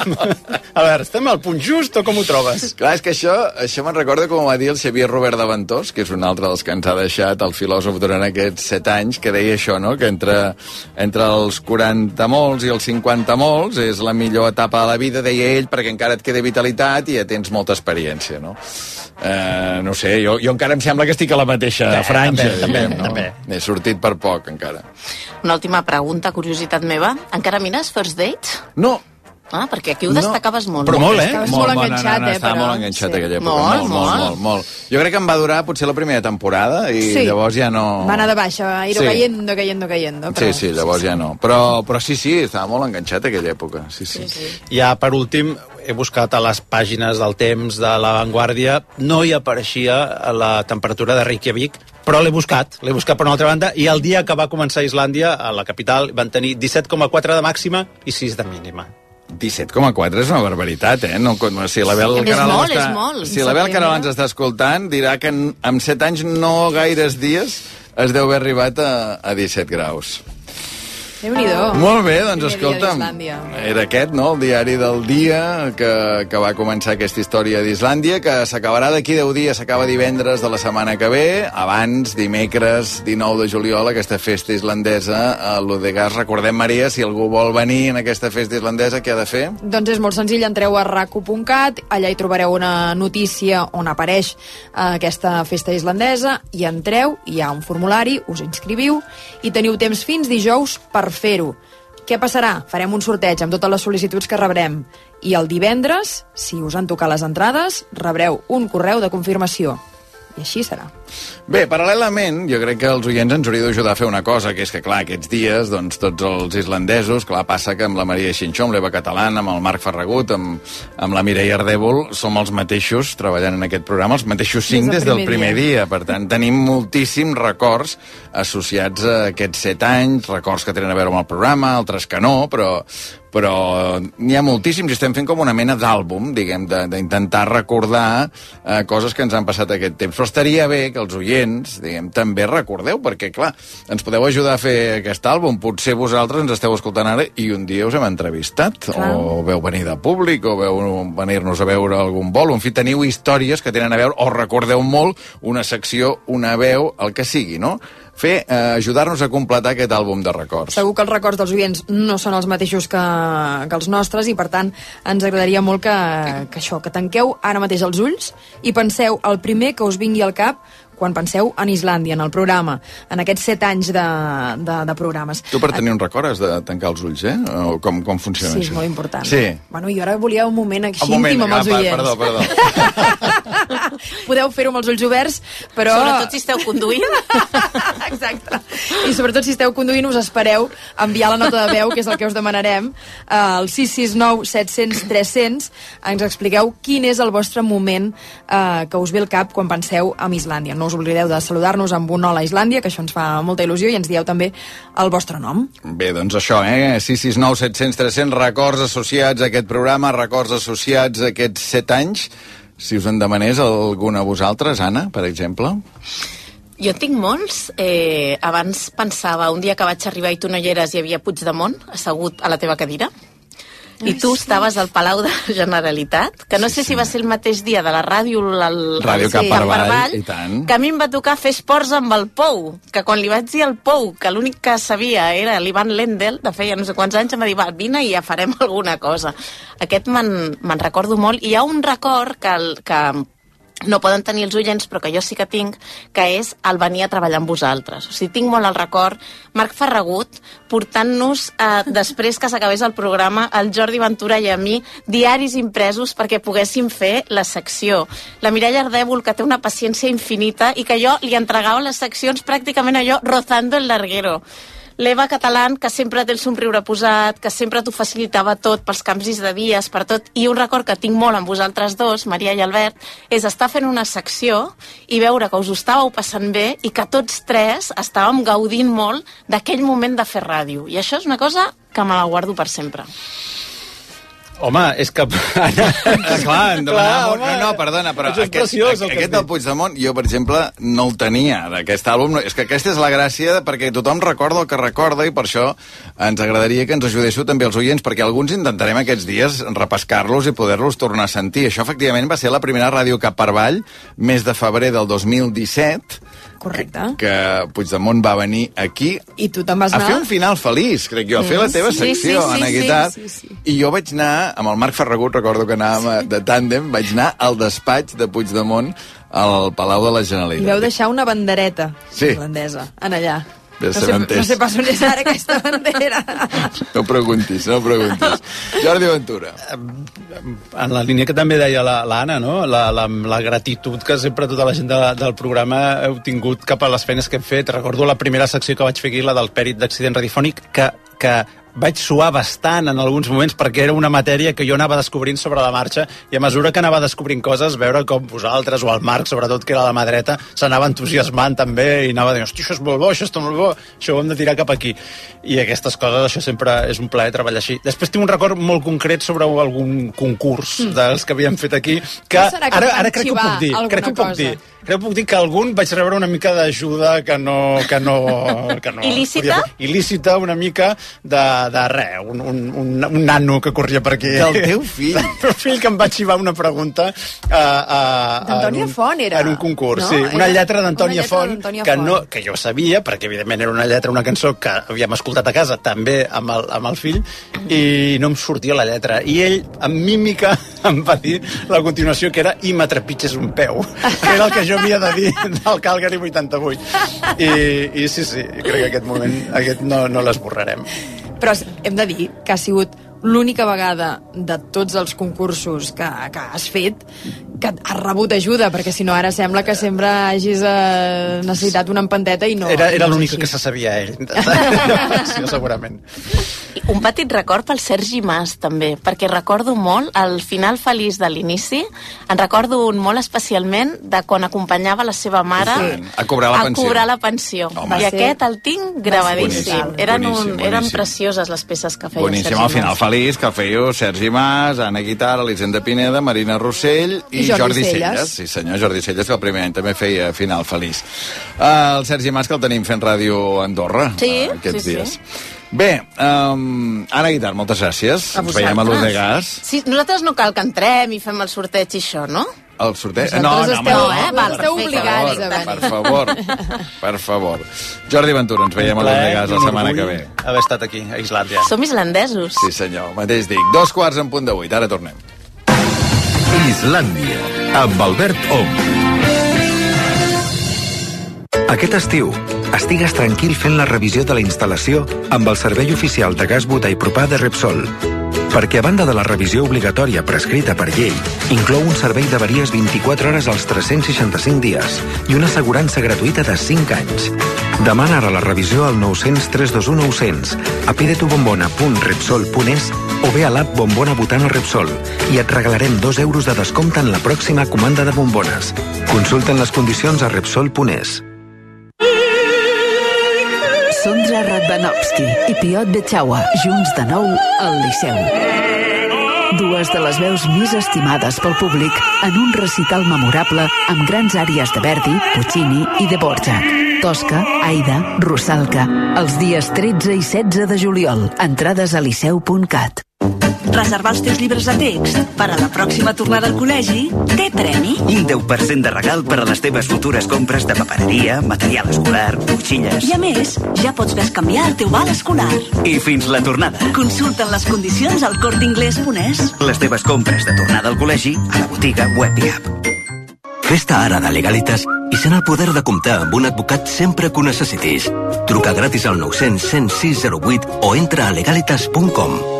A veure, estem al punt just o com ho trobes? Clar, és que això, això me'n recorda com va dir el Xavier Robert de Ventós, que és un altre dels que ens ha deixat el filòsof durant aquests set anys, que deia això, no?, que entre, entre els 40 molts i els 50 molts és la millor etapa de la vida, deia ell, perquè encara et queda vitalitat i ja tens molta experiència, no? Eh, no sé, jo, jo encara em sembla que estic a la mateixa Bé, franja. també, també, diguem, no? també. He sortit per poc, encara. Una última pregunta, curiositat meva. Encara mires First Date? No, Ah, perquè aquí ho destacaves molt. Però molt, eh? Estaves molt enganxat, eh, Estava però- molt enganxat sí. aquella època. Molt, molt, molt, molt. molt, molt. Jo crec que em va durar potser la primera temporada i Sí. llavors ja no... Va anar de baixa, va ir Sí. cayendo, cayendo, cayendo. Però... Sí, sí, llavors ja no. Però, però sí, sí, estava molt enganxat aquella època. Sí, sí. Sí, sí. Ja, per últim, he buscat a les pàgines del temps de La Vanguardia, no hi apareixia la temperatura de Reykjavik, però l'he buscat, l'he buscat per una altra banda, i el dia que va començar Islàndia, a la capital, van tenir 17,4 de màxima i 6 de mínima. 17,4 és una barbaritat, eh? No, si la Bel Sí, és Caral molt, està, és molt. Si la Bel Caral ens està escoltant, dirà que en, en 7 anys no gaires dies es deu haver arribat a, a 17 graus. Déu-n'hi-do. Molt bé, doncs escolta'm, era aquest, no?, el diari del dia que, que va començar aquesta història d'Islàndia, que s'acabarà d'aquí 10 dies, s'acaba divendres de la setmana que ve, abans, dimecres, 19 de juliol, aquesta festa islandesa a l'Odegas. Recordem, Maria, si algú vol venir en aquesta festa islandesa, què ha de fer? Doncs és molt senzill, entreu a raco.cat, allà hi trobareu una notícia on apareix eh, aquesta festa islandesa, i entreu, hi ha un formulari, us inscriviu, i teniu temps fins dijous per fer-ho. Què passarà? Farem un sorteig amb totes les sol·licituds que rebrem. I el divendres, si us han tocat les entrades, rebreu un correu de confirmació. I així serà. Bé, paral·lelament, jo crec que els oients ens hauria d'ajudar a fer una cosa, que és que, clar, aquests dies, doncs, tots els islandesos, clar, passa que amb la Maria Xinxó, amb l'Eva Catalana, amb el Marc Ferragut, amb, amb la Mireia Ardèvol, som els mateixos treballant en aquest programa, els mateixos cinc des, Des del del primer primer dia. Per tant, tenim moltíssims records associats a aquests set anys, records que tenen a veure amb el programa, altres que no, però, però n'hi ha moltíssims i estem fent com una mena d'àlbum, diguem, de- d'intentar recordar eh, coses que ens han passat aquest temps. Però estaria bé que els oients, diguem, també recordeu, perquè, clar, ens podeu ajudar a fer aquest àlbum. Potser vosaltres ens esteu escoltant ara i un dia us hem entrevistat, Clar. o veu venir de públic, o veu venir-nos a veure algun vol, en fi, teniu històries que tenen a veure, o recordeu molt una secció, una veu, el que sigui, no? Fer, eh, ajudar-nos a completar aquest àlbum de records. Segur que els records dels oients no són els mateixos que, que els nostres i, per tant, ens agradaria molt que, que això, que tanqueu ara mateix els ulls i penseu el primer que us vingui al cap quan penseu en Islàndia, en el programa, en aquests set anys de, de, de programes. Tu per tenir un record has de tancar els ulls, eh? O com, com funciona Sí, és això? molt important. Sí. Bueno, i ara volia un moment així Un moment, íntim amb els ah, oients. Perdó, perdó. Podeu fer-ho amb els ulls oberts, però... Sobretot si esteu conduint. Exacte. I sobretot si esteu conduint us espereu enviar la nota de veu, que és el que us demanarem, al 669 700 300. Ens expliqueu quin és el vostre moment eh, que us ve al cap quan penseu en Islàndia. No us oblideu de saludar-nos amb un hola Islàndia, que això ens fa molta il·lusió, i ens dieu també el vostre nom. Bé, doncs això, eh? 669 700 300, records associats a aquest programa, records associats a aquests set anys. Si us en demanés algun a vosaltres, Anna, per exemple. Jo tinc molts. Eh, abans pensava, un dia que vaig arribar i tu no hi eres, hi havia Puigdemont assegut a la teva cadira. I tu estaves al Palau de la Generalitat, que no Sí, sé sí. si va ser el mateix dia de la ràdio... El, Ràdio Cap sí, Avall, Avall, i tant. Que a mi em va tocar fer esports amb el Pou, que quan li vaig dir al Pou que l'únic que sabia era l'Ivan Lendel, de feia no sé quants anys, em va dir, va, vine i ja farem alguna cosa. Aquest me'n me'n recordo molt. I hi ha un record que, el, que no poden tenir els oients, però que jo sí que tinc, que és el venir a treballar amb vosaltres. O sigui, tinc molt el record, Marc Ferragut, portant-nos, eh, després que s'acabés el programa, el Jordi Ventura i a mi, diaris impresos perquè poguéssim fer la secció. La Mireia Ardèvol, que té una paciència infinita i que jo li entregava les seccions pràcticament allò rozando el larguero. L'Eva Catalán, que sempre té el somriure posat, que sempre t'ho facilitava tot pels canvis de dies, per tot. I un record que tinc molt amb vosaltres dos, Maria i Albert, és estar fent una secció i veure que us ho estàveu passant bé i que tots tres estàvem gaudint molt d'aquell moment de fer ràdio. I això és una cosa que me la guardo per sempre. Home, és que... Anna, Ah, clar, em demanava molt... home, No, no, perdona, però és aquest, preciós, el que aquest del. Puigdemont, jo, per exemple, no el tenia, d'aquest àlbum. És que aquesta és la gràcia, de- perquè tothom recorda el que recorda, i per això ens agradaria que ens ajudéssiu també els oients, perquè alguns intentarem aquests dies repescar-los i poder-los tornar a sentir. Això, efectivament, va ser la primera ràdio cap per avall, mes de febrer del 2017, Correcte. que Puigdemont va venir aquí I tu te'n vas a anar... fer un final feliç, crec jo, a fer la teva Sí, sí, secció, sí, Anna sí, Guitar. sí, sí. I jo vaig anar, amb el Marc Ferragut, recordo que anàvem sí. de tàndem, vaig anar al despatx de Puigdemont al Palau de la I Generalitat. vau deixar una bandereta Sí. irlandesa en allà. Bé, no, se sé, no sé pas on és ara aquesta bandera. No preguntis, no preguntis. Jordi Ventura. en la línia que també deia la- l'Anna, no? La, la, la gratitud que sempre tota la gent de, del programa heu tingut cap a les feines que hem fet. Recordo la primera secció que vaig fer aquí, la del pèrit d'accident radiofònic, que, que vaig suar bastant en alguns moments perquè era una matèria que jo anava descobrint sobre la marxa i a mesura que anava descobrint coses, veure com vosaltres o el Marc, sobretot, que era la mà dreta, s'anava entusiasmant també i anava dient, hosti, això és molt bo, això està molt bo, això ho hem de tirar cap aquí. I aquestes coses, això sempre és un plaer treballar així. Després tinc un record molt concret sobre algun concurs mm. dels que havíem fet aquí, que No que ara, ara crec que ho puc dir. Crec que ho puc dir. Crec que puc dir que algun vaig rebre una mica d'ajuda que no... Que no, que no Il·lícita? podia- Il·lícita, una mica de, de res, un, un, un, un nano que corria per aquí. Del teu fill. El meu fill que em va xivar una pregunta a, a, D'Antònia en un- Font, era. En un concurs, No? sí. Una Era lletra d'Antònia Font, d'Antònia que, Font. no, que jo sabia, perquè evidentment era una lletra, una cançó que havíem escoltat a casa, també amb el, amb el fill, i no em sortia la lletra. I ell, amb mímica, em va dir la continuació, que era i m'atrepitges un peu, que era el que jo havia de dir del Calgary 88. I, i sí, sí, crec que aquest moment aquest no, no l'esborrarem. Però hem de dir que ha sigut l'única vegada de tots els concursos que, que has fet que has rebut ajuda, perquè si no ara sembla que sempre hagis eh, necessitat una empanteta i no... Era, era no l'única que se sabia ell. sí, segurament. Un petit record pel Sergi Mas, també, perquè recordo molt el final feliç de l'inici, en recordo un molt especialment de quan acompanyava la seva mare Sí, a cobrar la pensió. cobrar la pensió. Home. I ser- aquest el tinc gravadíssim. Boníssim, Eren, boníssim, un, eren boníssim. precioses les peces que feia Boníssim, Sergi al final Mas. feliç, que fèieu Sergi Mas, Anna Guitar, Elisenda Pineda, Marina Rossell i, I Jordi Jordi Celles. Celles. Sí, senyor, Jordi Celles, que el primer any també feia final feliç. Uh, el Sergi Mas, que el tenim fent ràdio a Andorra Sí, eh, aquests sí, sí. dies. Bé, um, Anna Guitar, moltes gràcies. A Ens veiem a l'Ús de. Gas. Sí, nosaltres no cal que entrem i fem el sorteig i això, no? El sorteig... Vosaltres home, esteu- eh? Val, esteu obligats a Per venir. favor, per favor. Jordi Ventura, ens veiem a l'Ús de Gas la setmana que ve. Haver estat aquí, a Islàndia. Som islandesos. Sí, senyor, mateix dic. Dos quarts en punt de vuit, ara tornem. Islàndia, amb Albert Ong. Aquest estiu, estigues tranquil fent la revisió de la instal·lació amb el servei oficial de gas butà i propà de Repsol. Perquè a banda de la revisió obligatòria prescrita per llei, inclou un servei d'averies 24 hores als 365 dies i una assegurança gratuïta de 5 anys. Demana ara la revisió al 900 321 900 a pidetubombona.repsol.es o bé a l'app Bombona Butana Repsol i et regalarem 2 euros de descompte en la pròxima comanda de bombones. Consulten les condicions a Repsol.es. Sondra Radvanovski i Piot Betxaua, junts de nou al Liceu. Dues de les veus més estimades pel públic en un recital memorable amb grans àries de Verdi, Puccini i de Borjak. Tosca, Aida, Rusalka. Els dies 13 i 16 de juliol. Entrades a liceu.cat. Reservar els teus llibres de text per a la pròxima tornada al col·legi té premi. Un 10% de regal per a les teves futures compres de papereria, material escolar, motxilles... I a més, ja pots bescanviar el teu val escolar. I fins la tornada. Consulten les condicions al cortinglés.es. Les teves compres de tornada al col·legi a la botiga web i app. Fes-te ara de Legalitas i sent el poder de comptar amb un advocat sempre que ho necessitis. Truca gratis al 900 106 08 o entra a legalitas.com.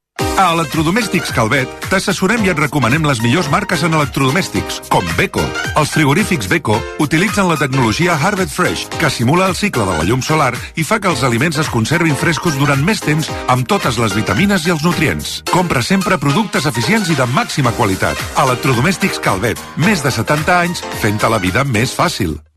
A Electrodomèstics Calvet t'assessorem i et recomanem les millors marques en electrodomèstics, com Beko. Els frigorífics Beko utilitzen la tecnologia Harvest Fresh, que simula el cicle de la llum solar i fa que els aliments es conservin frescos durant més temps amb totes les vitamines i els nutrients. Compra sempre productes eficients i de màxima qualitat. Electrodomèstics Calvet, més de 70 anys fent-te la vida més fàcil.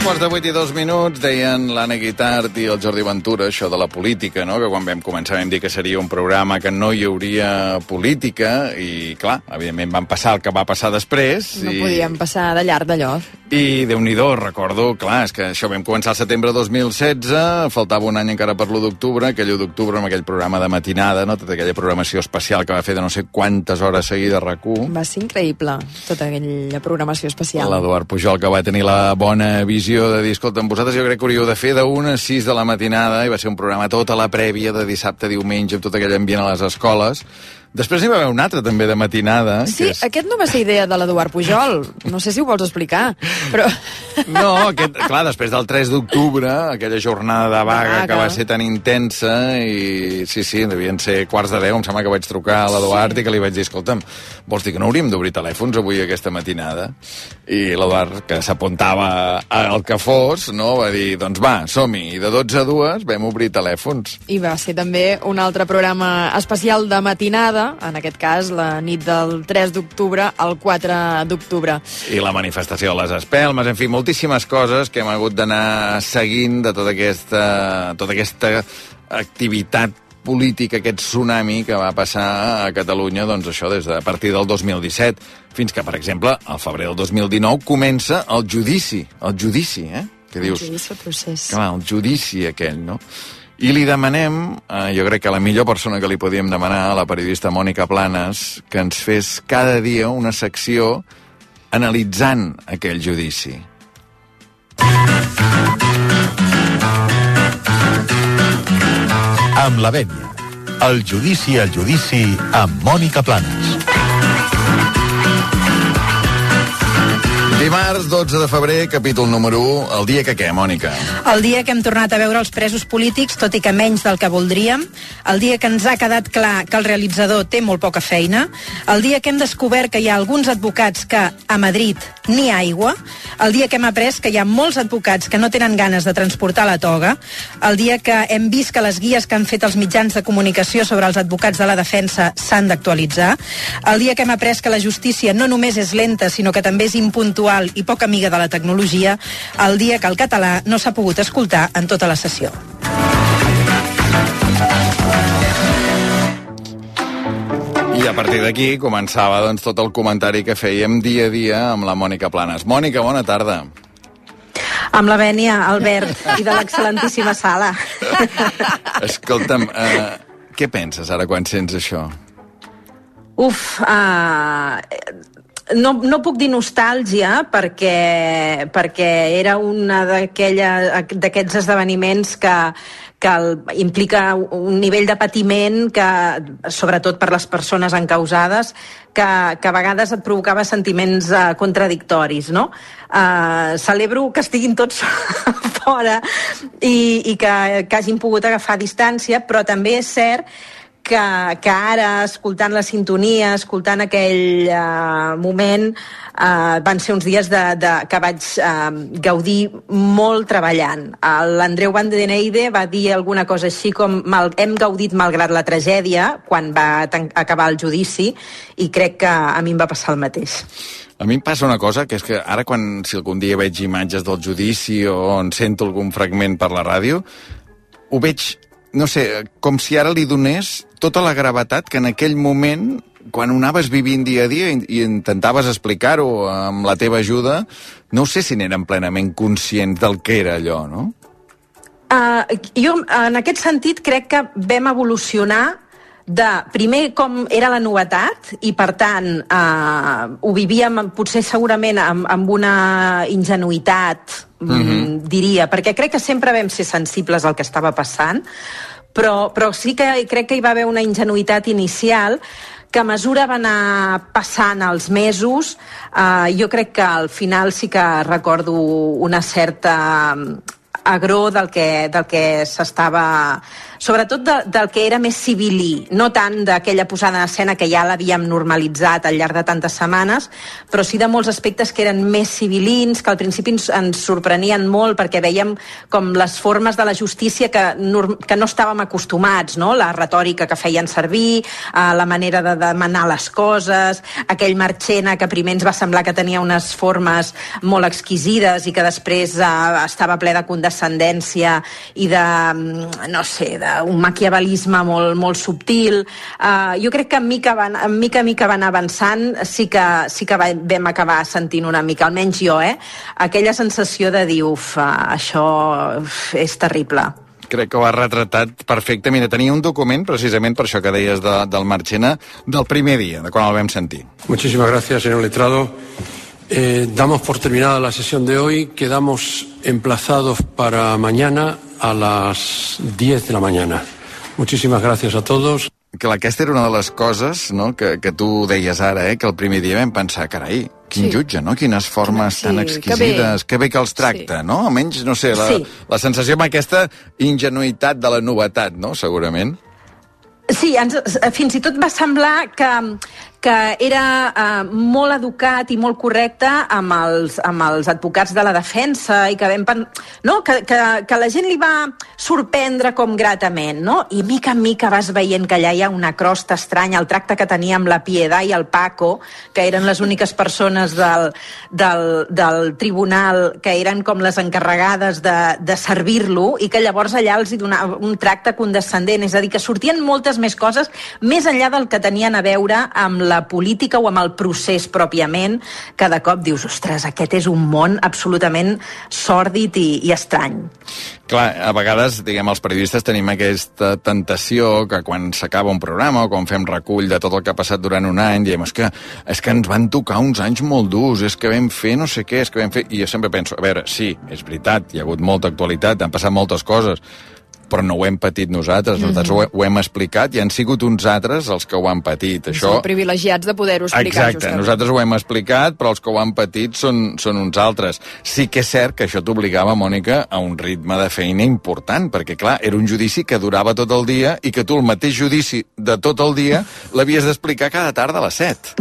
Dos quarts de vuit i dos minuts deien l'Anna Guitart i el Jordi Ventura això de la política, no? que quan vam començar vam dir que seria un programa que no hi hauria política i clar, evidentment van passar el que va passar després No i, podíem passar de llarg d'allò. i déu nhi recordo, clar, és que això vam començar al setembre 2016, faltava un any encara per l'1 d'octubre, aquell 1 d'octubre amb aquell programa de matinada, no? tota aquella programació especial que va fer de no sé quantes hores seguides RAC1. Va ser increïble, tota aquella programació especial. L'Eduard Pujol, que va tenir la bona visió de dir, escolta, amb vosaltres jo crec que hauríeu de fer 1 a 6 de la matinada, i va ser un programa tota la prèvia de dissabte diumenge, amb tot aquell ambient a les escoles. Després n'hi va haver un altre, també, de matinada. Sí, que és... aquest no va ser idea de l'Eduard Pujol. No sé si ho vols explicar, però... No, aquest, clar, després del 3 d'octubre, aquella jornada de vaga Vaga. que va ser tan intensa, i sí, sí, devien ser quarts de 10, em sembla que vaig trucar a l'Eduard sí. i que li vaig dir, escolta'm, vols dir que no hauríem d'obrir telèfons avui aquesta matinada? I l'Eduard, que s'apuntava al que fos, no, va dir, doncs va, som-hi. I de 12 a 2 vam obrir telèfons. I va ser també un altre programa especial de matinada, en aquest cas la nit del 3 d'octubre al 4 d'octubre. I la manifestació de les espelmes, en fi, moltíssimes coses que hem hagut d'anar seguint de tota aquesta, tota aquesta activitat polític, aquest tsunami que va passar a Catalunya, doncs això, des de a partir del 2017, fins que, per exemple, al febrer del 2019 comença el judici, el judici, eh? Que dius, El judici, el procés. clar, el judici aquell, no? I li demanem, eh, jo crec que la millor persona que li podíem demanar, la periodista Mònica Planes, que ens fes cada dia una secció analitzant aquell judici. Amb la vènia. El judici al judici amb Mònica Planes. Dimarts, 12 de febrer, capítol número 1, el dia que què, Mònica? El dia que hem tornat a veure els presos polítics, tot i que menys del que voldríem, el dia que ens ha quedat clar que el realitzador té molt poca feina, el dia que hem descobert que hi ha alguns advocats que a Madrid ni aigua, el dia que hem après que hi ha molts advocats que no tenen ganes de transportar la toga, el dia que hem vist que les guies que han fet els mitjans de comunicació sobre els advocats de la defensa s'han d'actualitzar, el dia que hem après que la justícia no només és lenta, sinó que també és impuntual i poc amiga de la tecnologia, el dia que el català no s'ha pogut escoltar en tota la sessió. I a partir d'aquí començava doncs, tot el comentari que fèiem dia a dia amb la Mònica Planes. Mònica, bona tarda. Amb la vènia, Albert, i de l'excel·lentíssima sala. Escolta'm, eh, què penses ara quan sents això? Uf, uh, no, no puc dir nostàlgia perquè, perquè era una d'aquests esdeveniments que, que el, implica un nivell de patiment que, sobretot per les persones encausades, que, que a vegades et provocava sentiments uh, contradictoris, no? Uh, celebro que estiguin tots fora i, i que, que hagin pogut agafar distància, però també és cert que, que ara, escoltant la sintonia, escoltant aquell uh, moment, uh, van ser uns dies de, de, que vaig uh, gaudir molt treballant. Uh, L'Andreu Van va dir alguna cosa així com mal, hem gaudit malgrat la tragèdia quan va acabar el judici i crec que a mi em va passar el mateix. A mi em passa una cosa, que és que ara quan, si algun dia veig imatges del judici o en sento algun fragment per la ràdio, ho veig, no sé, com si ara li donés tota la gravetat que en aquell moment, quan ho anaves vivint dia a dia i, intentaves explicar-ho amb la teva ajuda, no sé si n'eren plenament conscients del que era allò, no? Uh, jo, en aquest sentit, crec que vam evolucionar de, primer, com era la novetat, i per tant uh, ho vivíem potser segurament amb, amb una ingenuïtat, mm -hmm. diria, perquè crec que sempre vam ser sensibles al que estava passant, però, però sí que crec que hi va haver una ingenuïtat inicial que a mesura va anar passant els mesos, eh, jo crec que al final sí que recordo una certa mm, agró del que, del que s'estava sobretot de, del que era més civilí, no tant d'aquella posada en escena que ja l'havíem normalitzat al llarg de tantes setmanes, però sí de molts aspectes que eren més civilins, que al principi ens, ens sorprenien molt perquè veiem com les formes de la justícia que, que no estàvem acostumats, no? la retòrica que feien servir, eh, la manera de demanar les coses, aquell Marchena que primer ens va semblar que tenia unes formes molt exquisides i que després eh, estava ple de condescendència i de, mm, no sé, d'un maquiavelisme molt, molt subtil. Uh, jo crec que en mica, van, en mica a mica van avançant sí que, sí que va- vam acabar sentint una mica, almenys jo, eh? aquella sensació de dir, uf, uh, això uf, és terrible. Crec que ho ha retratat perfecte. Mira, tenia un document, precisament per això que deies de, del Marchena, del primer dia, de quan el vam sentir. Muchísimas gracias, señor letrado. Eh, damos por terminada la sesión de hoy. Quedamos emplazados para mañana a las 10 de la mañana. Muchísimas gracias a todos. Que aquesta era una de les coses no, que, que tu deies ara, eh, que el primer dia vam pensar, carai, quin Sí. jutge, no? Quines formes Sí, tan que exquisides, que bé que els tracta, no? Almenys, no sé, la, Sí. la sensació amb aquesta ingenuïtat de la novetat, no?, segurament. Sí, ens, fins i tot va semblar que, que era eh, molt educat i molt correcte amb els, amb els advocats de la defensa i que, vam, no? que, que, que la gent li va sorprendre com gratament, no? I mica en mica vas veient que allà hi ha una crosta estranya, el tracte que tenia amb la Piedà i el Paco, que eren les úniques persones del, del, del tribunal que eren com les encarregades de, de servir-lo i que llavors allà els hi donava un tracte condescendent, és a dir, que sortien moltes més coses més enllà del que tenien a veure amb la política o amb el procés pròpiament, de cop dius, ostres, aquest és un món absolutament sòrdid i, i estrany. Clar, a vegades, diguem, els periodistes tenim aquesta tentació que quan s'acaba un programa o quan fem recull de tot el que ha passat durant un any, diem, és que, és que ens van tocar uns anys molt durs, és que vam fer no sé què, és que vam fer... I jo sempre penso, a veure, sí, és veritat, hi ha hagut molta actualitat, han passat moltes coses, però no ho hem patit nosaltres, nosaltres ho, ho hem explicat i han sigut uns altres els que ho han patit. Això... Som privilegiats de poder-ho explicar. Exacte, justament. nosaltres ho hem explicat, però els que ho han patit són, són uns altres. Sí que és cert que això t'obligava, Mònica, a un ritme de feina important, perquè, clar, era un judici que durava tot el dia i que tu el mateix judici de tot el dia l'havies d'explicar cada tarda a les 7.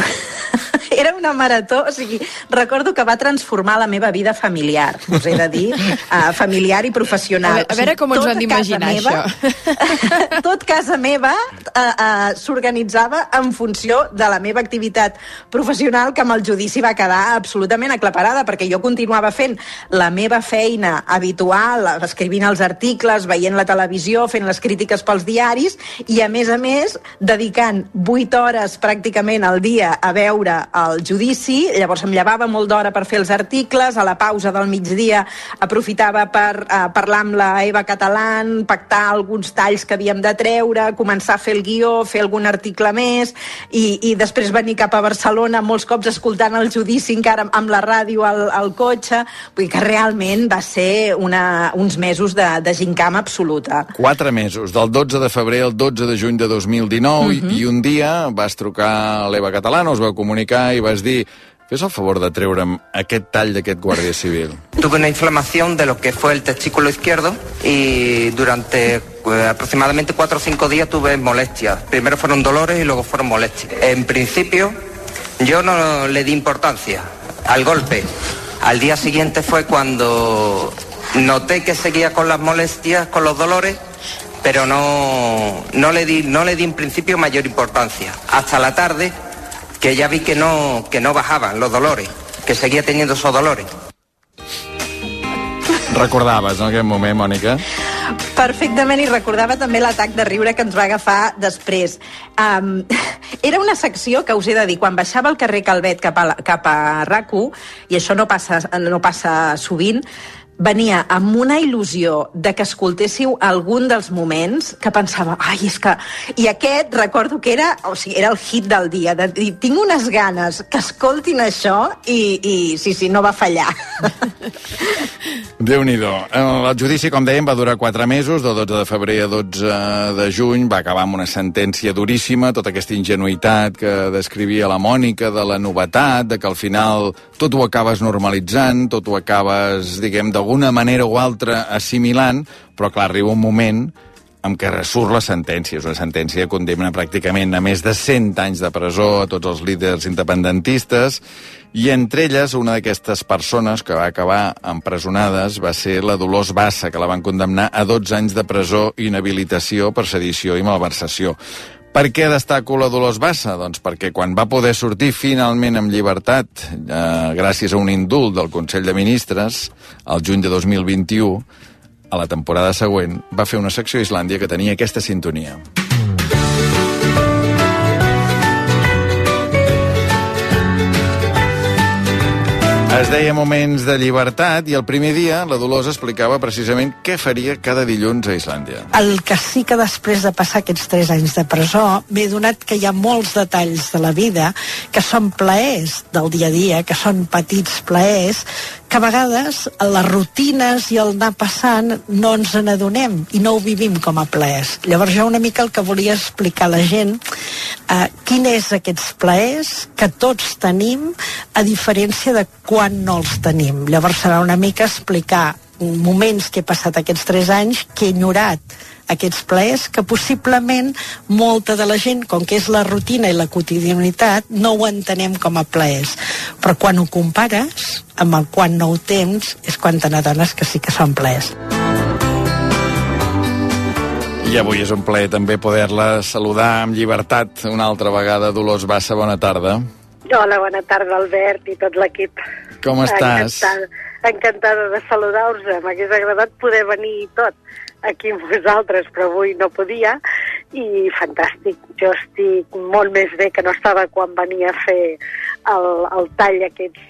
Era una marató, o sigui, recordo que va transformar la meva vida familiar, us he de dir, uh, familiar i professional. A veure- a veure com ens ho hem d'imaginar, casa tot casa meva uh, uh, s'organitzava en funció de la meva activitat professional que amb el judici va quedar absolutament aclaparada, perquè jo continuava fent la meva feina habitual, escrivint els articles, veient la televisió, fent les crítiques pels diaris, i a més a més dedicant 8 hores pràcticament al dia a veure el judici, llavors em llevava molt d'hora per fer els articles, a la pausa del migdia aprofitava per uh, parlar amb la Eva Catalán, pactar alguns talls que havíem de treure, començar a fer el guió, fer algun article més, i, i després venir cap a Barcelona molts cops escoltant el judici encara amb- amb la ràdio al, al cotxe, vull dir que realment va ser una, uns mesos de, de gincama absoluta. Quatre mesos, del 12 de febrer al 12 de juny de 2019, i, i un dia vas trucar a l'Eva Catalana, us vau comunicar i vas dir fes el favor de treure'm aquest tall d'aquest guàrdia civil. Tuve una inflamación de lo que fue el testículo izquierdo y durante eh, aproximadamente cuatro o cinco días tuve molestias. Primero fueron dolores y luego fueron molestias. En principio yo no le di importancia al golpe. Al día siguiente fue cuando noté que seguía con las molestias, con los dolores, pero no, no, le, di, no le di en principio mayor importancia. Hasta la tarde que ya vi que no, que no bajaban los dolores, que seguía teniendo esos dolores. Recordaves, no, aquell moment, Mònica? Perfectament, i recordava també l'atac de riure que ens va agafar després. Um, era una secció que us he de dir, quan baixava al carrer Calvet cap a, la- cap a rac i això no passa, no passa sovint, venia amb una il·lusió de que escoltéssiu algun dels moments que pensava, ai, és que... I aquest, recordo que era, o sigui, era el hit del dia, de dir, tinc unes ganes que escoltin això i, i sí, sí, no va fallar. déu nhi El judici, com dèiem, va durar 4 mesos, de 12 de febrer a 12 de juny, va acabar amb una sentència duríssima, tota aquesta ingenuïtat que descrivia la Mònica, de la novetat, de que al final tot ho acabes normalitzant, tot ho acabes, diguem, d'alguna manera o altra assimilant, però clar, arriba un moment en què ressurt la sentència. És una sentència que condemna pràcticament a més de 100 anys de presó a tots els líders independentistes i entre elles una d'aquestes persones que va acabar empresonades va ser la Dolors Bassa, que la van condemnar a 12 anys de presó, inhabilitació per sedició i malversació. Per què destaco la Dolors Bassa? Doncs perquè quan va poder sortir finalment amb llibertat, eh, gràcies a un indult del Consell de Ministres, al juny de 2021, a la temporada següent, va fer una secció a Islàndia que tenia aquesta sintonia. Es deia Moments de llibertat i el primer dia la Dolors explicava precisament què faria cada dilluns a Islàndia. El que sí que després de passar aquests tres anys de presó m'he donat que hi ha molts detalls de la vida que són plaers del dia a dia, que són petits plaers, que a vegades les rutines i el anar passant no ens n'adonem i no ho vivim com a plaers. Llavors jo una mica el que volia explicar a la gent eh, quin és aquests plaers que tots tenim a diferència de quan no els tenim. Llavors serà una mica explicar moments que he passat aquests tres anys que he enyorat aquests plaers que possiblement molta de la gent, com que és la rutina i la quotidianitat, no ho entenem com a plaers. Però quan ho compares amb el quan no ho tens, és quan te n'adones que sí que són plaers. I avui és un plaer també poder-la saludar amb llibertat una altra vegada. Dolors Bassa, bona tarda. Hola, bona tarda, Albert i tot l'equip. Com estàs? Encantada, encantada de saludar-vos. M'hagués agradat poder venir i tot aquí amb vosaltres, però avui no podia. I fantàstic, jo estic molt més bé que no estava quan venia a fer el, el tall aquests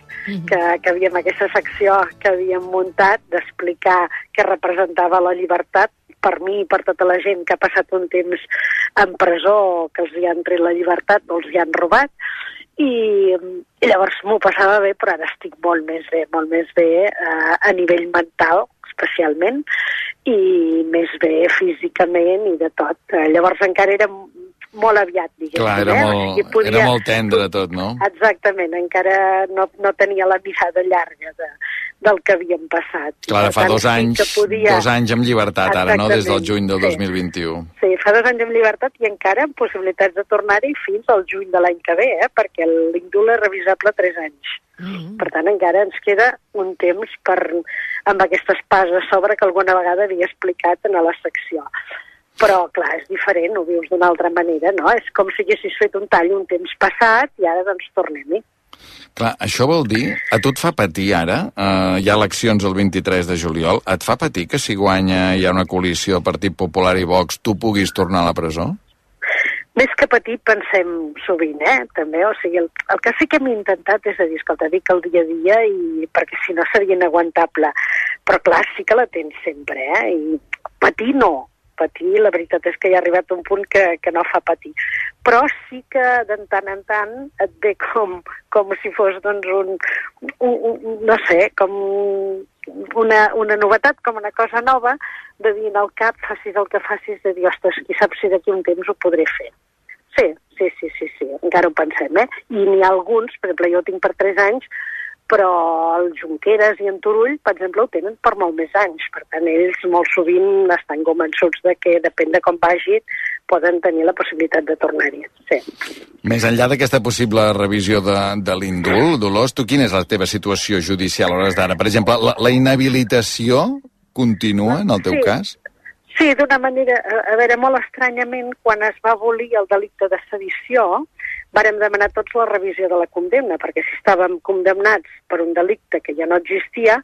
que, que havíem, aquesta secció que havíem muntat d'explicar què representava la llibertat per mi i per tota la gent que ha passat un temps en presó que els hi han tret la llibertat o els hi han robat. I, i llavors m'ho passava bé però ara estic molt més bé, molt més bé eh, a nivell mental especialment i més bé físicament i de tot. Eh, llavors encara era molt aviat, diguéssim. Clar, era, eh? molt, O sigui, podia- era molt tendre tot, no? Exactament, encara no, no tenia la mirada llarga de, del que havíem passat. Clar, fa tant, dos anys, podia- dos anys amb llibertat, ara, no? Des del juny del sí. 2021. Sí, fa dos anys amb llibertat i encara amb possibilitats de tornar-hi fins al juny de l'any que ve, eh? perquè l'indult és revisable tres anys. Mm. Per tant, encara ens queda un temps per, amb aquesta espasa a sobre que alguna vegada havia explicat en la secció. Però, clar, és diferent, ho vius d'una altra manera, no? És com si haguessis fet un tall un temps passat i ara, doncs, tornem-hi. Clar, això vol dir, a tu et fa patir ara, eh, hi ha eleccions el 23 de juliol, et fa patir que si guanya hi ha una coalició Partit Popular i Vox, tu puguis tornar a la presó? Més que patir, pensem sovint, eh? També, o sigui, el, el que sí que hem intentat és a dir, escolta, dic el dia a dia i perquè si no seria inaguantable. Però clar, sí que la tens sempre, eh? I patir no. Patir, la veritat és que hi ha arribat un punt que, que no fa patir. Però sí que de tant en tant et ve com, com si fos doncs un, un, un no sé, com una, una novetat, com una cosa nova, de dir al cap, facis el que facis, de dir, ostres, qui sap si d'aquí un temps ho podré fer. Sí, sí, sí, sí, sí, encara ho pensem, eh? I n'hi ha alguns, per exemple, jo tinc per 3 anys, però el Junqueras i en Turull, per exemple, ho tenen per molt més anys. Per tant, ells molt sovint estan convençuts de que, depèn de com vagi, poden tenir la possibilitat de tornar-hi. Sí. Més enllà d'aquesta possible revisió de, de l'indult, Dolors, tu quina és la teva situació judicial a hores d'ara? Per exemple, la, la inhabilitació continua en el teu Sí. cas? Sí, d'una manera, a, a veure, molt estranyament, quan es va abolir el delicte de sedició, vàrem demanar tots la revisió de la condemna, perquè si estàvem condemnats per un delicte que ja no existia,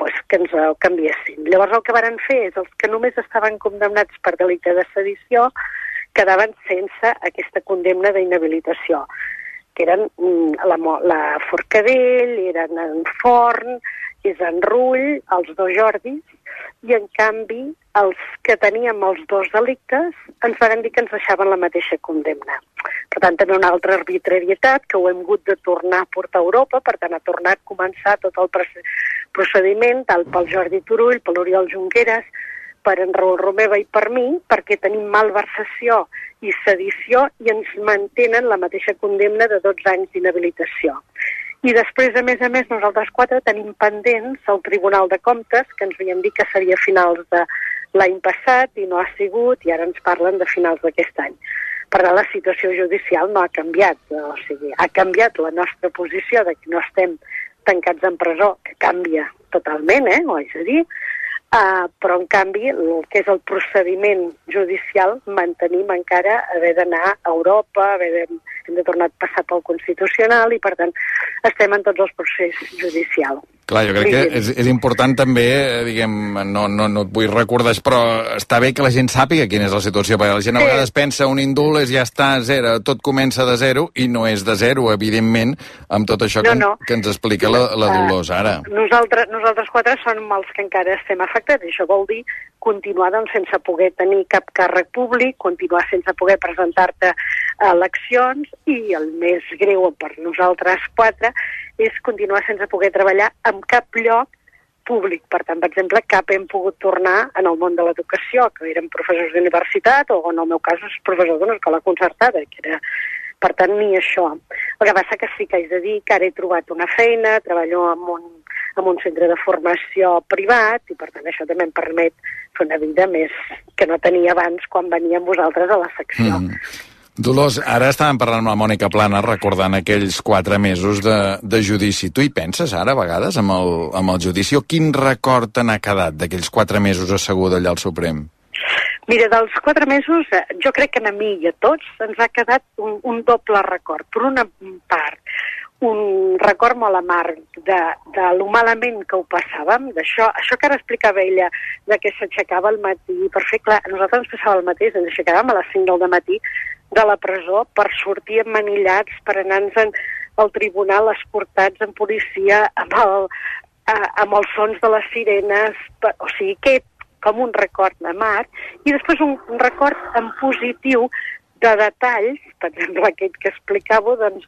doncs que ens el canviessin. Llavors el que varen fer és els que només estaven condemnats per delicte de sedició quedaven sense aquesta condemna d'inhabilitació que eren mm, la, la Forcadell, eren en Forn, és en Rull, els dos Jordis, i en canvi els que teníem els dos delictes ens van dir que ens deixaven la mateixa condemna. Per tant, també una altra arbitrarietat que ho hem hagut de tornar a portar a Europa, per tant, ha tornat a començar tot el proce- procediment, tal pel Jordi Turull, per l'Oriol Junqueras, per en Raül Romeva i per mi, perquè tenim malversació i sedició i ens mantenen la mateixa condemna de 12 anys d'inhabilitació. I després, a més a més, nosaltres quatre tenim pendents al Tribunal de Comptes, que ens havien dit que seria finals de l'any passat i no ha sigut, i ara ens parlen de finals d'aquest any. Per tant, la situació judicial no ha canviat, o sigui, ha canviat la nostra posició de que no estem tancats en presó, que canvia totalment, eh, ho haig de dir, Uh, però, en canvi, el que és el procediment judicial, mantenim encara haver d'anar a Europa, haver de, hem de tornar a passar pel Constitucional i, per tant, estem en tots els processos judicials. Clar, jo crec que és, és important també, eh, diguem, no, no, no et vull recordar, però està bé que la gent sàpiga quina és la situació, perquè la gent a Sí. vegades pensa un indult és ja està a zero, tot comença de zero, i no és de zero, evidentment, amb tot això No, que, no. que ens explica la, la Ah, Dolors ara. Nosaltres, nosaltres quatre som els que encara estem afectats, i això vol dir continuar doncs, sense poder tenir cap càrrec públic, continuar sense poder presentar-te a eleccions, i el més greu per nosaltres quatre és continuar sense poder treballar en cap lloc públic. Per tant, per exemple, cap hem pogut tornar en el món de l'educació, que érem professors d'universitat, o en el meu cas professor d'una escola concertada, que era per tant, ni això. El que passa que sí que haig de dir que ara he trobat una feina, treballo en un, en un centre de formació privat, i per tant això també em permet fer una vida més que no tenia abans quan venia amb vosaltres a la secció. Mm. Dolors, ara estàvem parlant amb la Mònica Plana recordant aquells quatre mesos de, de judici. Tu hi penses ara, a vegades, amb el, amb el judici? O quin record te n'ha quedat d'aquells quatre mesos asseguda allà al Suprem? Mira, dels quatre mesos, eh, jo crec que a mi i a tots ens ha quedat un, un doble record. Per una part, un record molt amarg de, de lo malament que ho passàvem, d'això, això que ara explicava ella, de que s'aixecava al matí, per fer clar, nosaltres ens passava el mateix, ens aixecàvem a les 5 del matí de la presó per sortir emmanillats, per anar-nos al tribunal escortats en policia amb, el, eh, amb els sons de les sirenes, per, o sigui, que com un record mar, i després un, un record en positiu de detalls, per exemple, aquest que explicava, doncs,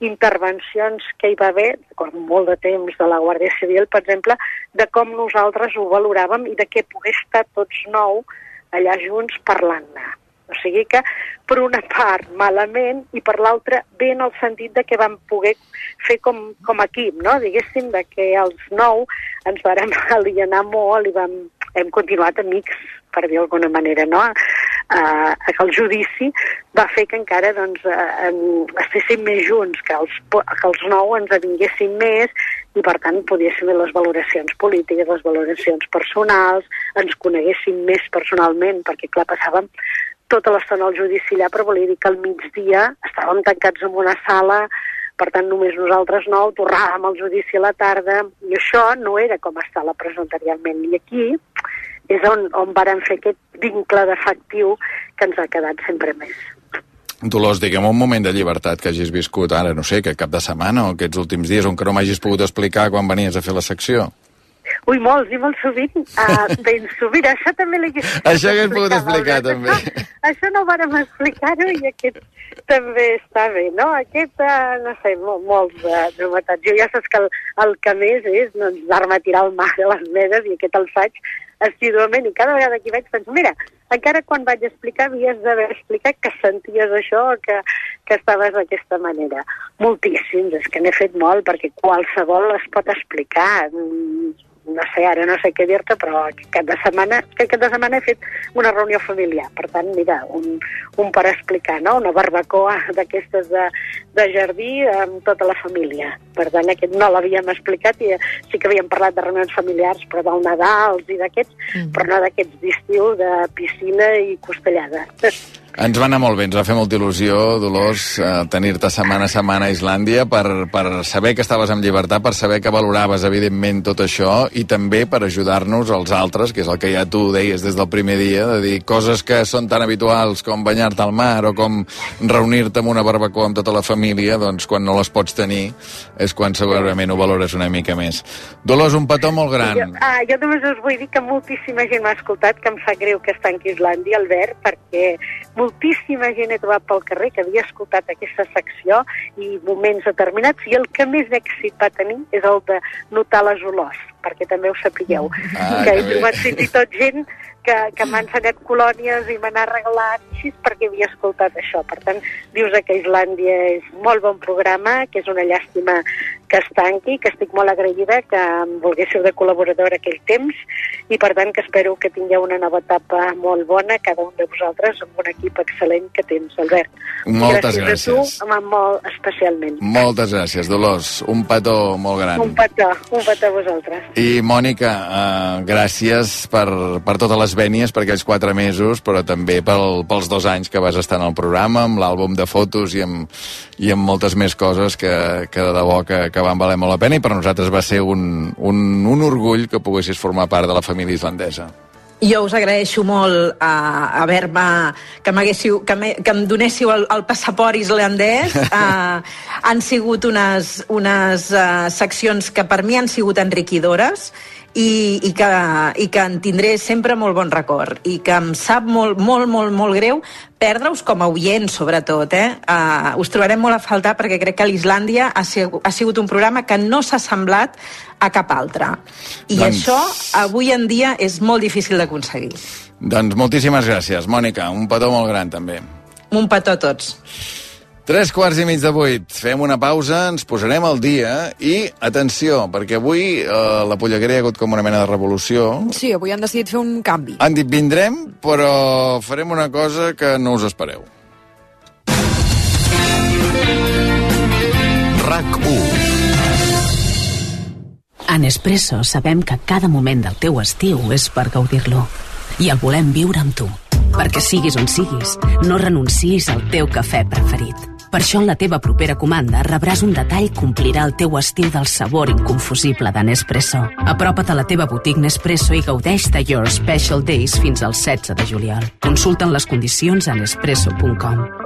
d'intervencions que hi va haver, com molt de temps de la Guàrdia Civil, per exemple, de com nosaltres ho valoràvem i de què pogués estar tots nou allà junts parlant-ne. O sigui que, per una part, malament, i per l'altra, bé en el sentit de que vam poder fer com, com equip, no? Diguéssim, de que els nou ens vàrem alienar molt i vam, hem continuat amics, per dir d'alguna manera, no? Uh, el judici va fer que encara doncs, uh, estéssim més junts, que els, que els nou ens avinguessin més i per tant poguéssim fer les valoracions polítiques, les valoracions personals, ens coneguéssim més personalment, perquè clar, passàvem tota l'estona al judici allà, però volia dir que al migdia estàvem tancats en una sala, per tant només nosaltres no, tornàvem al judici a la tarda, i això no era com està la presó anteriorment. I aquí és on, on varen fer aquest vincle d'efectiu que ens ha quedat sempre més. Dolors, diguem un moment de llibertat que hagis viscut ara, no sé, que cap de setmana o aquests últims dies on que no m'hagis pogut explicar quan venies a fer la secció. Ui, molts i molt sovint. Uh, ben sovint. Això també l'he Això has pogut explicar, també. Això, això no ho vàrem explicar-ho i aquest també està bé, no? Aquest, uh, no sé, mol, molts uh, novetats. Jo ja saps que el, el que més és doncs, anar-me a tirar al mar a les medes i aquest el faig assiduament i cada vegada que hi vaig penso, mira, encara quan vaig explicar havies d'haver explicat que senties això, que, que estaves d'aquesta manera. Moltíssims, és que n'he fet molt perquè qualsevol es pot explicar no sé, ara no sé què dir-te, però aquest de setmana, aquest cap de setmana he fet una reunió familiar. Per tant, mira, un, un per explicar, no? Una barbacoa d'aquestes de, de jardí amb tota la família. Per tant, aquest no l'havíem explicat i sí que havíem parlat de reunions familiars, però del Nadal i d'aquests, mm. però no d'aquests d'estiu, de piscina i costellada. Ens va anar molt bé, ens va fer molta il·lusió, Dolors, eh, tenir-te setmana a setmana a Islàndia per, per saber que estaves en llibertat, per saber que valoraves, evidentment, tot això i també per ajudar-nos als altres, que és el que ja tu deies des del primer dia, de dir coses que són tan habituals com banyar-te al mar o com reunir-te amb una barbacoa amb tota la família, doncs quan no les pots tenir és quan segurament ho valores una mica més. Dolors, un petó molt gran. Jo, ah, jo només us vull dir que moltíssima gent m'ha escoltat, que em fa greu que està en Islàndia, Albert, perquè moltíssima gent he trobat pel carrer que havia escoltat aquesta secció i moments determinats i el que més èxit va tenir és el de notar les olors, perquè també ho sapigueu, ah, que he trobat fins i tot gent que, que m'ha ensenyat colònies i n'ha regalat així perquè havia escoltat això. Per tant, dius que Islàndia és molt bon programa, que és una llàstima que es tanqui, que estic molt agraïda que em volguéssiu de col·laboradora aquell temps i per tant que espero que tingueu una nova etapa molt bona, cada un de vosaltres, amb un equip excel·lent que tens, Albert. Moltes gràcies. gràcies. a tu, molt especialment. Moltes gràcies, Dolors. Un petó molt gran. Un petó, un petó a vosaltres. I Mònica, uh, gràcies per, per totes les vènies, per aquells quatre mesos, però també pel, pels dos anys que vas estar en el programa, amb l'àlbum de fotos i amb, i amb moltes més coses que, que de debò que, que van valer molt la pena i per nosaltres va ser un, un, un orgull que poguessis formar part de la família islandesa. Jo us agraeixo molt a uh, haver-me... que, que, que em donéssiu el, el passaport islandès. Uh, han sigut unes, unes uh, seccions que per mi han sigut enriquidores i, i, que, i que en tindré sempre molt bon record i que em sap molt, molt, molt, molt greu perdre-us com a oient, sobretot. Eh? Uh, us trobarem molt a faltar perquè crec que l'Islàndia ha, sigut, ha sigut un programa que no s'ha semblat a cap altre. I doncs... això avui en dia és molt difícil d'aconseguir. Doncs moltíssimes gràcies, Mònica. Un petó molt gran, també. Un petó a tots. Tres quarts i mig de vuit. Fem una pausa, ens posarem al dia i, atenció, perquè avui eh, la polleguera hi ha hagut com una mena de revolució. Sí, avui han decidit fer un canvi. Han dit vindrem, però farem una cosa que no us espereu. RAC 1 A Nespresso sabem que cada moment del teu estiu és per gaudir-lo. I el volem viure amb tu. Perquè siguis on siguis, no renuncis al teu cafè preferit. Per això en la teva propera comanda rebràs un detall que omplirà el teu estil del sabor inconfusible de Nespresso. Apropa't a la teva botiga Nespresso i gaudeix de Your Special Days fins al 16 de juliol. Consulta'n les condicions a nespresso.com.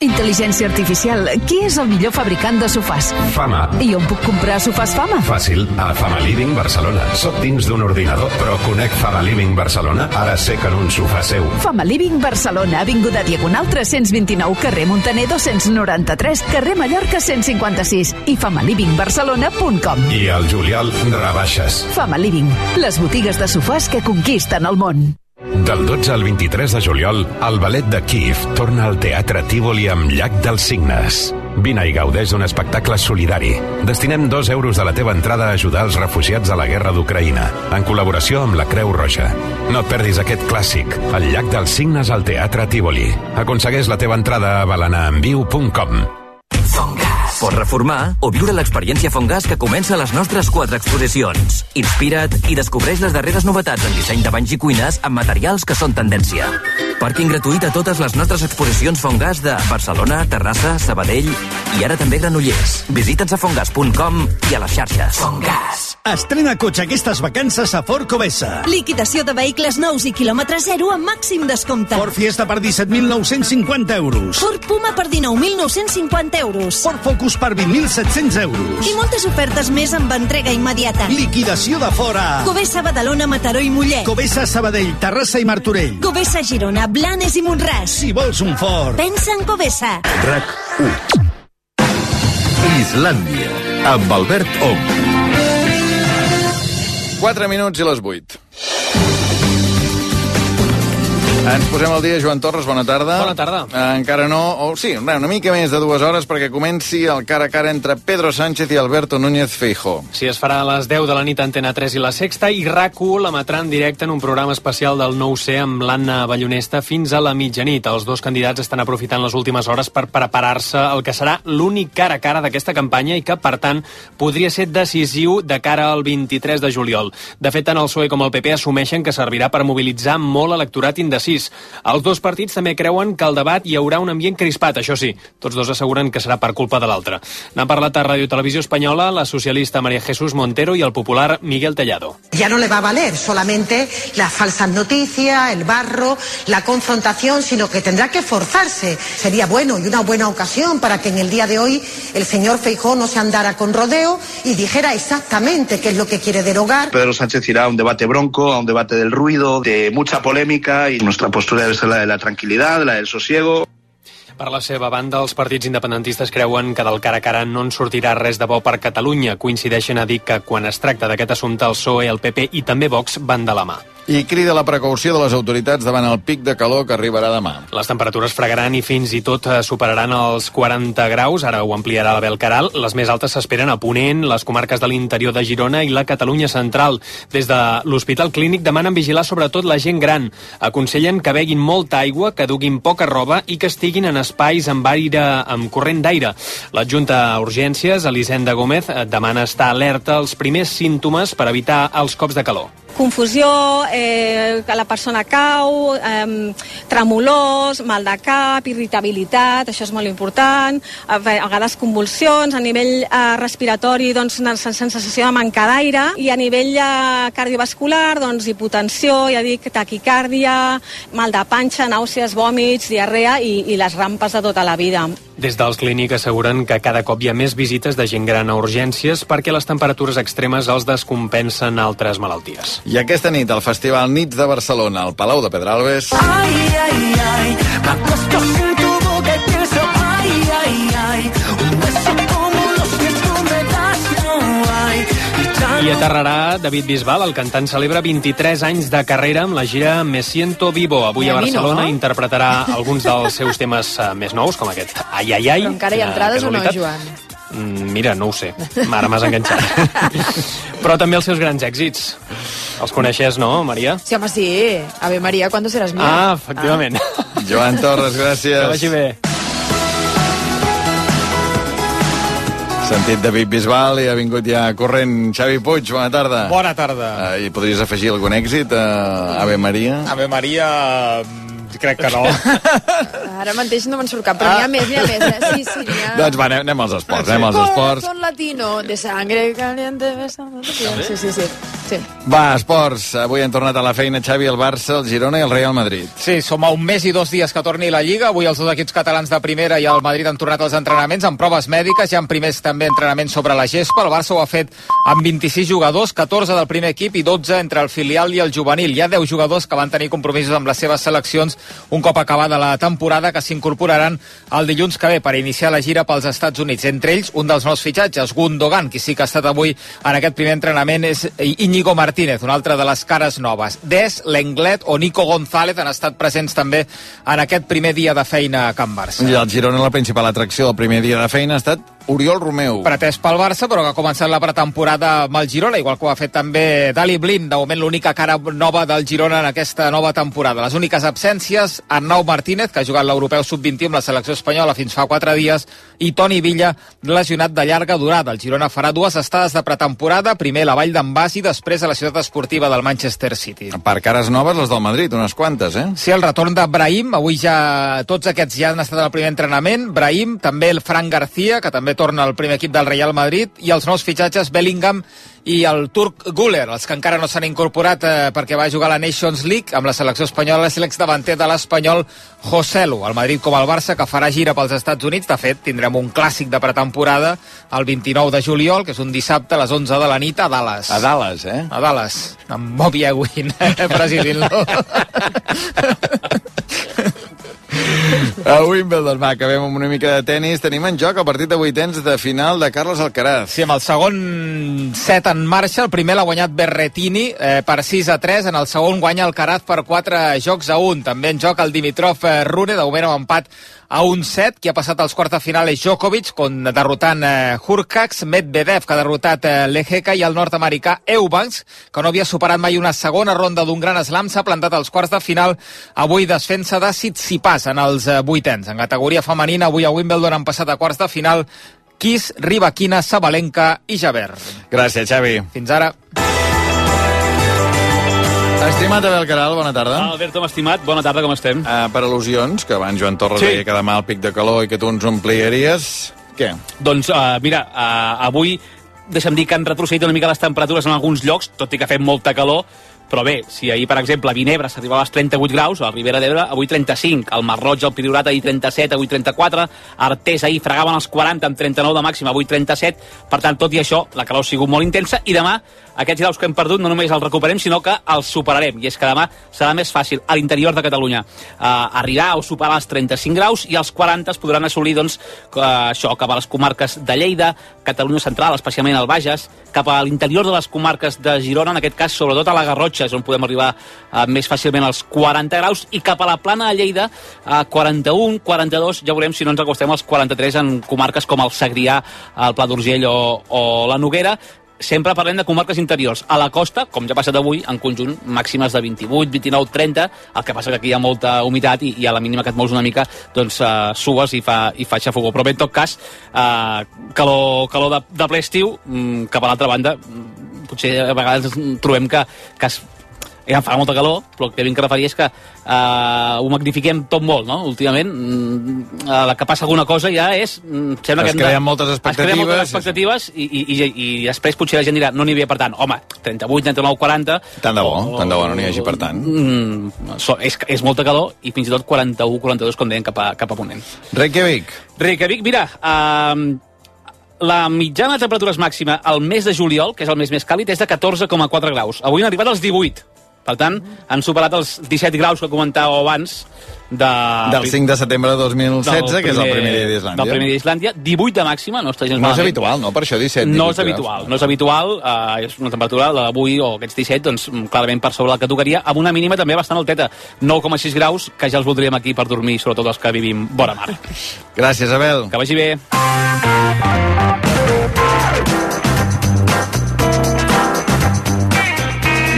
Intel·ligència artificial. Qui és el millor fabricant de sofàs? Fama. I on puc comprar sofàs Fama? Fàcil, a Fama Living Barcelona. Soc dins d'un ordinador, però conec Fama Living Barcelona, ara sé que en un sofà seu. Fama Living Barcelona, Avinguda Diagonal 329, carrer Montaner 293, carrer Mallorca 156 i famalivingbarcelona.com. I al juliol, rebaixes. Fama Living, les botigues de sofàs que conquisten el món. Del 12 al 23 de juliol, el ballet de Kiev torna al Teatre Tívoli amb Llac dels Signes. Vine i gaudeix d'un espectacle solidari. Destinem dos euros de la teva entrada a ajudar els refugiats de la guerra d'Ucraïna, en col·laboració amb la Creu Roja. No et perdis aquest clàssic, el Llac dels Signes al Teatre Tívoli. Aconsegueix la teva entrada a balanaenviu.com. Pots reformar o viure l'experiència Fongas que comença a les nostres quatre exposicions. Inspira't i descobreix les darreres novetats en disseny de banys i cuines amb materials que són tendència. Pàrquing gratuït a totes les nostres exposicions Fongas de Barcelona, Terrassa, Sabadell i ara també Granollers. Visita'ns a fongas.com i a les xarxes. Fongas. Estrena cotxe aquestes vacances a Ford Covesa. Liquidació de vehicles nous i quilòmetre zero amb màxim descompte. Ford Fiesta per 17.950 euros. Ford Puma per 19.950 euros. Ford Focus per 20.700 euros. I moltes ofertes més amb entrega immediata. Liquidació de fora. Covesa, Badalona, Mataró i Mollet. Covesa, Sabadell, Terrassa i Martorell. Covesa, Girona, Blanes i Montràs. Si vols un Ford. Pensa en Covesa. RAC 1 Islàndia, amb Albert Ong. 4 minuts i les 8. Ens posem al dia, Joan Torres, bona tarda. Bona tarda. Eh, encara no, o sí, una mica més de dues hores perquè comenci el cara a cara entre Pedro Sánchez i Alberto Núñez Feijó. Sí, es farà a les 10 de la nit a Antena 3 i la Sexta i RAC1 l'emetrà en directe en un programa especial del 9C amb l'Anna Ballonesta fins a la mitjanit. Els dos candidats estan aprofitant les últimes hores per preparar-se el que serà l'únic cara a cara d'aquesta campanya i que, per tant, podria ser decisiu de cara al 23 de juliol. De fet, tant el PSOE com el PP assumeixen que servirà per mobilitzar molt electorat indecis. Els dos partits també creuen que al debat hi haurà un ambient crispat, això sí. Tots dos asseguren que serà per culpa de l'altre. N'han parlat a Ràdio Televisió Espanyola la socialista María Jesús Montero i el popular Miguel Tellado. Ya no le va a valer solamente las falsas noticias, el barro, la confrontación, sino que tendrá que forzarse. Sería bueno y una buena ocasión para que en el día de hoy el señor Feijó no se andara con rodeo y dijera exactamente qué es lo que quiere derogar. Pedro Sánchez irá a un debate bronco, a un debate del ruido, de mucha polémica y nuestra postura debe ser la de la tranquilidad, la del sosiego. Per la seva banda, els partits independentistes creuen que del cara a cara no en sortirà res de bo per Catalunya. Coincideixen a dir que quan es tracta d'aquest assumpte el PSOE, el PP i també Vox van de la mà. I crida la precaució de les autoritats davant el pic de calor que arribarà demà. Les temperatures fregaran i fins i tot eh, superaran els 40 graus, ara ho ampliarà la Belcaral. Les més altes s'esperen a Ponent, les comarques de l'interior de Girona i la Catalunya central. Des de l'Hospital Clínic demanen vigilar sobretot la gent gran. Aconsellen que beguin molta aigua, que duguin poca roba i que estiguin en espais amb aire amb corrent d'aire. L'adjunta a Urgències, Elisenda Gómez, eh, demana estar alerta als primers símptomes per evitar els cops de calor. Confusió, eh, que la persona cau, eh, tremolors, mal de cap, irritabilitat, això és molt important, a vegades convulsions, a nivell eh, respiratori, doncs, una sensació de manca d'aire, i a nivell eh, cardiovascular, doncs, hipotensió, ja dic, taquicàrdia, mal de panxa, nàusees, vòmits, diarrea i, i les rampes de tota la vida. Des dels clínics asseguren que cada cop hi ha més visites de gent gran a urgències perquè les temperatures extremes els descompensen altres malalties. I aquesta nit, al Festival Nits de Barcelona, al Palau de Pedralbes... Ay, ay, ay, I aterrarà David Bisbal, el cantant celebra 23 anys de carrera amb la gira Me Siento Vivo. Avui I a a mi no. Barcelona interpretarà alguns dels seus temes eh, més nous, com aquest Ai, ai, ai. Però encara hi ha de entrades o no. Joan? Mm, Mira, no ho sé. Ara m'has enganxat. Però també els seus grans èxits. Els coneixes, no, Maria? Sí, home, sí. Ave Maria, ¿cuándo serás mía? Ah, efectivament. Joan Torres, gràcies. Que vagi bé. Sentit David Bisbal i ha vingut ja corrent Xavi Puig, bona tarda. Bona tarda. Uh, I podries afegir algun èxit a Ave Maria? Ave Maria, crec que no. Ara mateix no me'n surt cap, però n'hi ha més, n'hi ha més. Eh? Sí, sí, ha... Doncs va, anem, anem als esports, anem als esports. Corazón latino, de sangre caliente, besando. Sí, sí, sí. sí. Va, esports. Avui han tornat a la feina Xavi, el Barça, el Girona i el Real Madrid. Sí, som a un mes i dos dies que torni la Lliga. Avui els dos equips catalans de primera i el Madrid han tornat als entrenaments amb proves mèdiques. Hi ha primers també entrenaments sobre la gespa. El Barça ho ha fet amb 26 jugadors, 14 del primer equip i 12 entre el filial i el juvenil. Hi ha 10 jugadors que van tenir compromisos amb les seves seleccions un cop acabada la temporada que s'incorporaran el dilluns que ve per iniciar la gira pels Estats Units. Entre ells, un dels nous fitxatges, Gundogan, qui sí que ha estat avui en aquest primer entrenament és Íñigo Martínez, una altra de les cares noves. Des, Lenglet o Nico González han estat presents també en aquest primer dia de feina a Can Barça. I el Girona, la principal atracció del primer dia de feina ha estat Oriol Romeu. pretès pel Barça, però que ha començat la pretemporada amb el Girona, igual que ho ha fet també Dali Blin, de moment l'única cara nova del Girona en aquesta nova temporada. Les úniques absències, Arnau Martínez, que ha jugat l'Europeu Sub-21 amb la selecció espanyola fins fa 4 dies, i Toni Villa, lesionat de llarga durada. El Girona farà dues estades de pretemporada, primer a la Vall d'en Bas i després a la ciutat esportiva del Manchester City. Per cares noves, les del Madrid, unes quantes, eh? Sí, el retorn de Brahim, avui ja tots aquests ja han estat al primer entrenament, Brahim, també el Fran García, que també torna al primer equip del Real Madrid, i els nous fitxatges Bellingham i el turc Guller, els que encara no s'han incorporat eh, perquè va jugar a la Nations League amb la selecció espanyola, és l'exdavanter de l'espanyol Joselu, el Madrid com el Barça, que farà gira pels Estats Units. De fet, tindrem un clàssic de pretemporada el 29 de juliol, que és un dissabte a les 11 de la nit a Dallas. A Dallas, eh? A Dallas, amb Bobby Ewing eh, presidint-lo. A Wimbledon, va, acabem amb una mica de tennis. Tenim en joc el partit de vuitens de final de Carlos Alcaraz. Sí, amb el segon set en marxa, el primer l'ha guanyat Berretini eh, per 6 a 3, en el segon guanya Alcaraz per 4 jocs a 1. També en joc el Dimitrov eh, Rune, de moment amb empat a un set, qui ha passat als quarts de final és Djokovic, con, derrotant eh, Hurkacz, Medvedev, que ha derrotat eh, Leheka, i el nord-americà Eubanks, que no havia superat mai una segona ronda d'un gran slam, s'ha plantat als quarts de final, avui desfensa de Tsitsipas en els eh, vuitens. En categoria femenina, avui a Wimbledon han passat a quarts de final Kiss, Rivaquina, Sabalenka i Javert. Gràcies, Xavi. Fins ara. Estimat Abel Caral, bona tarda. Alberto, m'estimat, bona tarda, com estem? Uh, per al·lusions, que abans Joan Torres Sí. deia que demà el pic de calor i que tu ens ompliaries, què? Doncs, uh, mira, uh, avui deixa'm dir que han retrocedit una mica les temperatures en alguns llocs, tot i que ha fet molta calor, però bé, si ahir, per exemple, a Vinebre s'arribava als 38 graus, a la Ribera d'Ebre, avui 35, al Mar Roig, al Priorat, ahir 37, avui 34, a Artés ahir fregaven els 40 amb 39 de màxima, avui 37, per tant, tot i això, la calor ha sigut molt intensa, i demà aquests graus que hem perdut no només els recuperem, sinó que els superarem, i és que demà serà més fàcil a l'interior de Catalunya eh, arribar o superar els 35 graus i els 40 es podran assolir doncs, eh, això cap a les comarques de Lleida, Catalunya Central, especialment al Bages, cap a l'interior de les comarques de Girona, en aquest cas sobretot a la Garrotxa, és on podem arribar eh, més fàcilment als 40 graus, i cap a la plana de Lleida, a 41, 42, ja veurem si no ens acostem als 43 en comarques com el Segrià, el Pla d'Urgell o, o la Noguera, sempre parlem de comarques interiors. A la costa, com ja ha passat avui, en conjunt, màximes de 28, 29, 30, el que passa que aquí hi ha molta humitat i, i a la mínima que et mous una mica, doncs uh, sues i fa, i fa xafogó. Però bé, en tot cas, uh, calor, calor de, de ple estiu, mm, cap a l'altra banda, mm, potser a vegades trobem que, que es, ja fa molta calor, però el que vinc a referir és que uh, ho magnifiquem tot molt, no? Últimament, mm, a la que passa alguna cosa ja és... mm, Sembla Es que hem de- creen moltes Es creen moltes expectatives. expectatives i, i, i, i després potser la gent dirà no n'hi havia per tant. Home, 38, 39, 40... Tant de bo, tant de bo no n'hi hagi per tant. Mm, so, és, és molta calor i fins i tot 41, 42 quan deien cap a, cap a Ponent. Reykjavik. Reykjavik, mira, uh, la mitjana de temperatures màxima al mes de juliol, que és el mes més càlid, és de 14,4 graus. Avui han arribat als 18. Per tant, han superat els 17 graus que comentàveu abans de... Del 5 de setembre de 2016, del que és el primer dia d'Islàndia. Del primer dia d'Islàndia, 18 de màxima, no està gens No és habitual, no? Per això 17. No 18 és habitual, no és habitual, uh, és una temperatura, la d'avui o aquests 17, doncs clarament per sobre la que tocaria, amb una mínima també bastant alteta, 9,6 graus, que ja els voldríem aquí per dormir, sobretot els que vivim vora mar. Gràcies, Abel. Que vagi bé.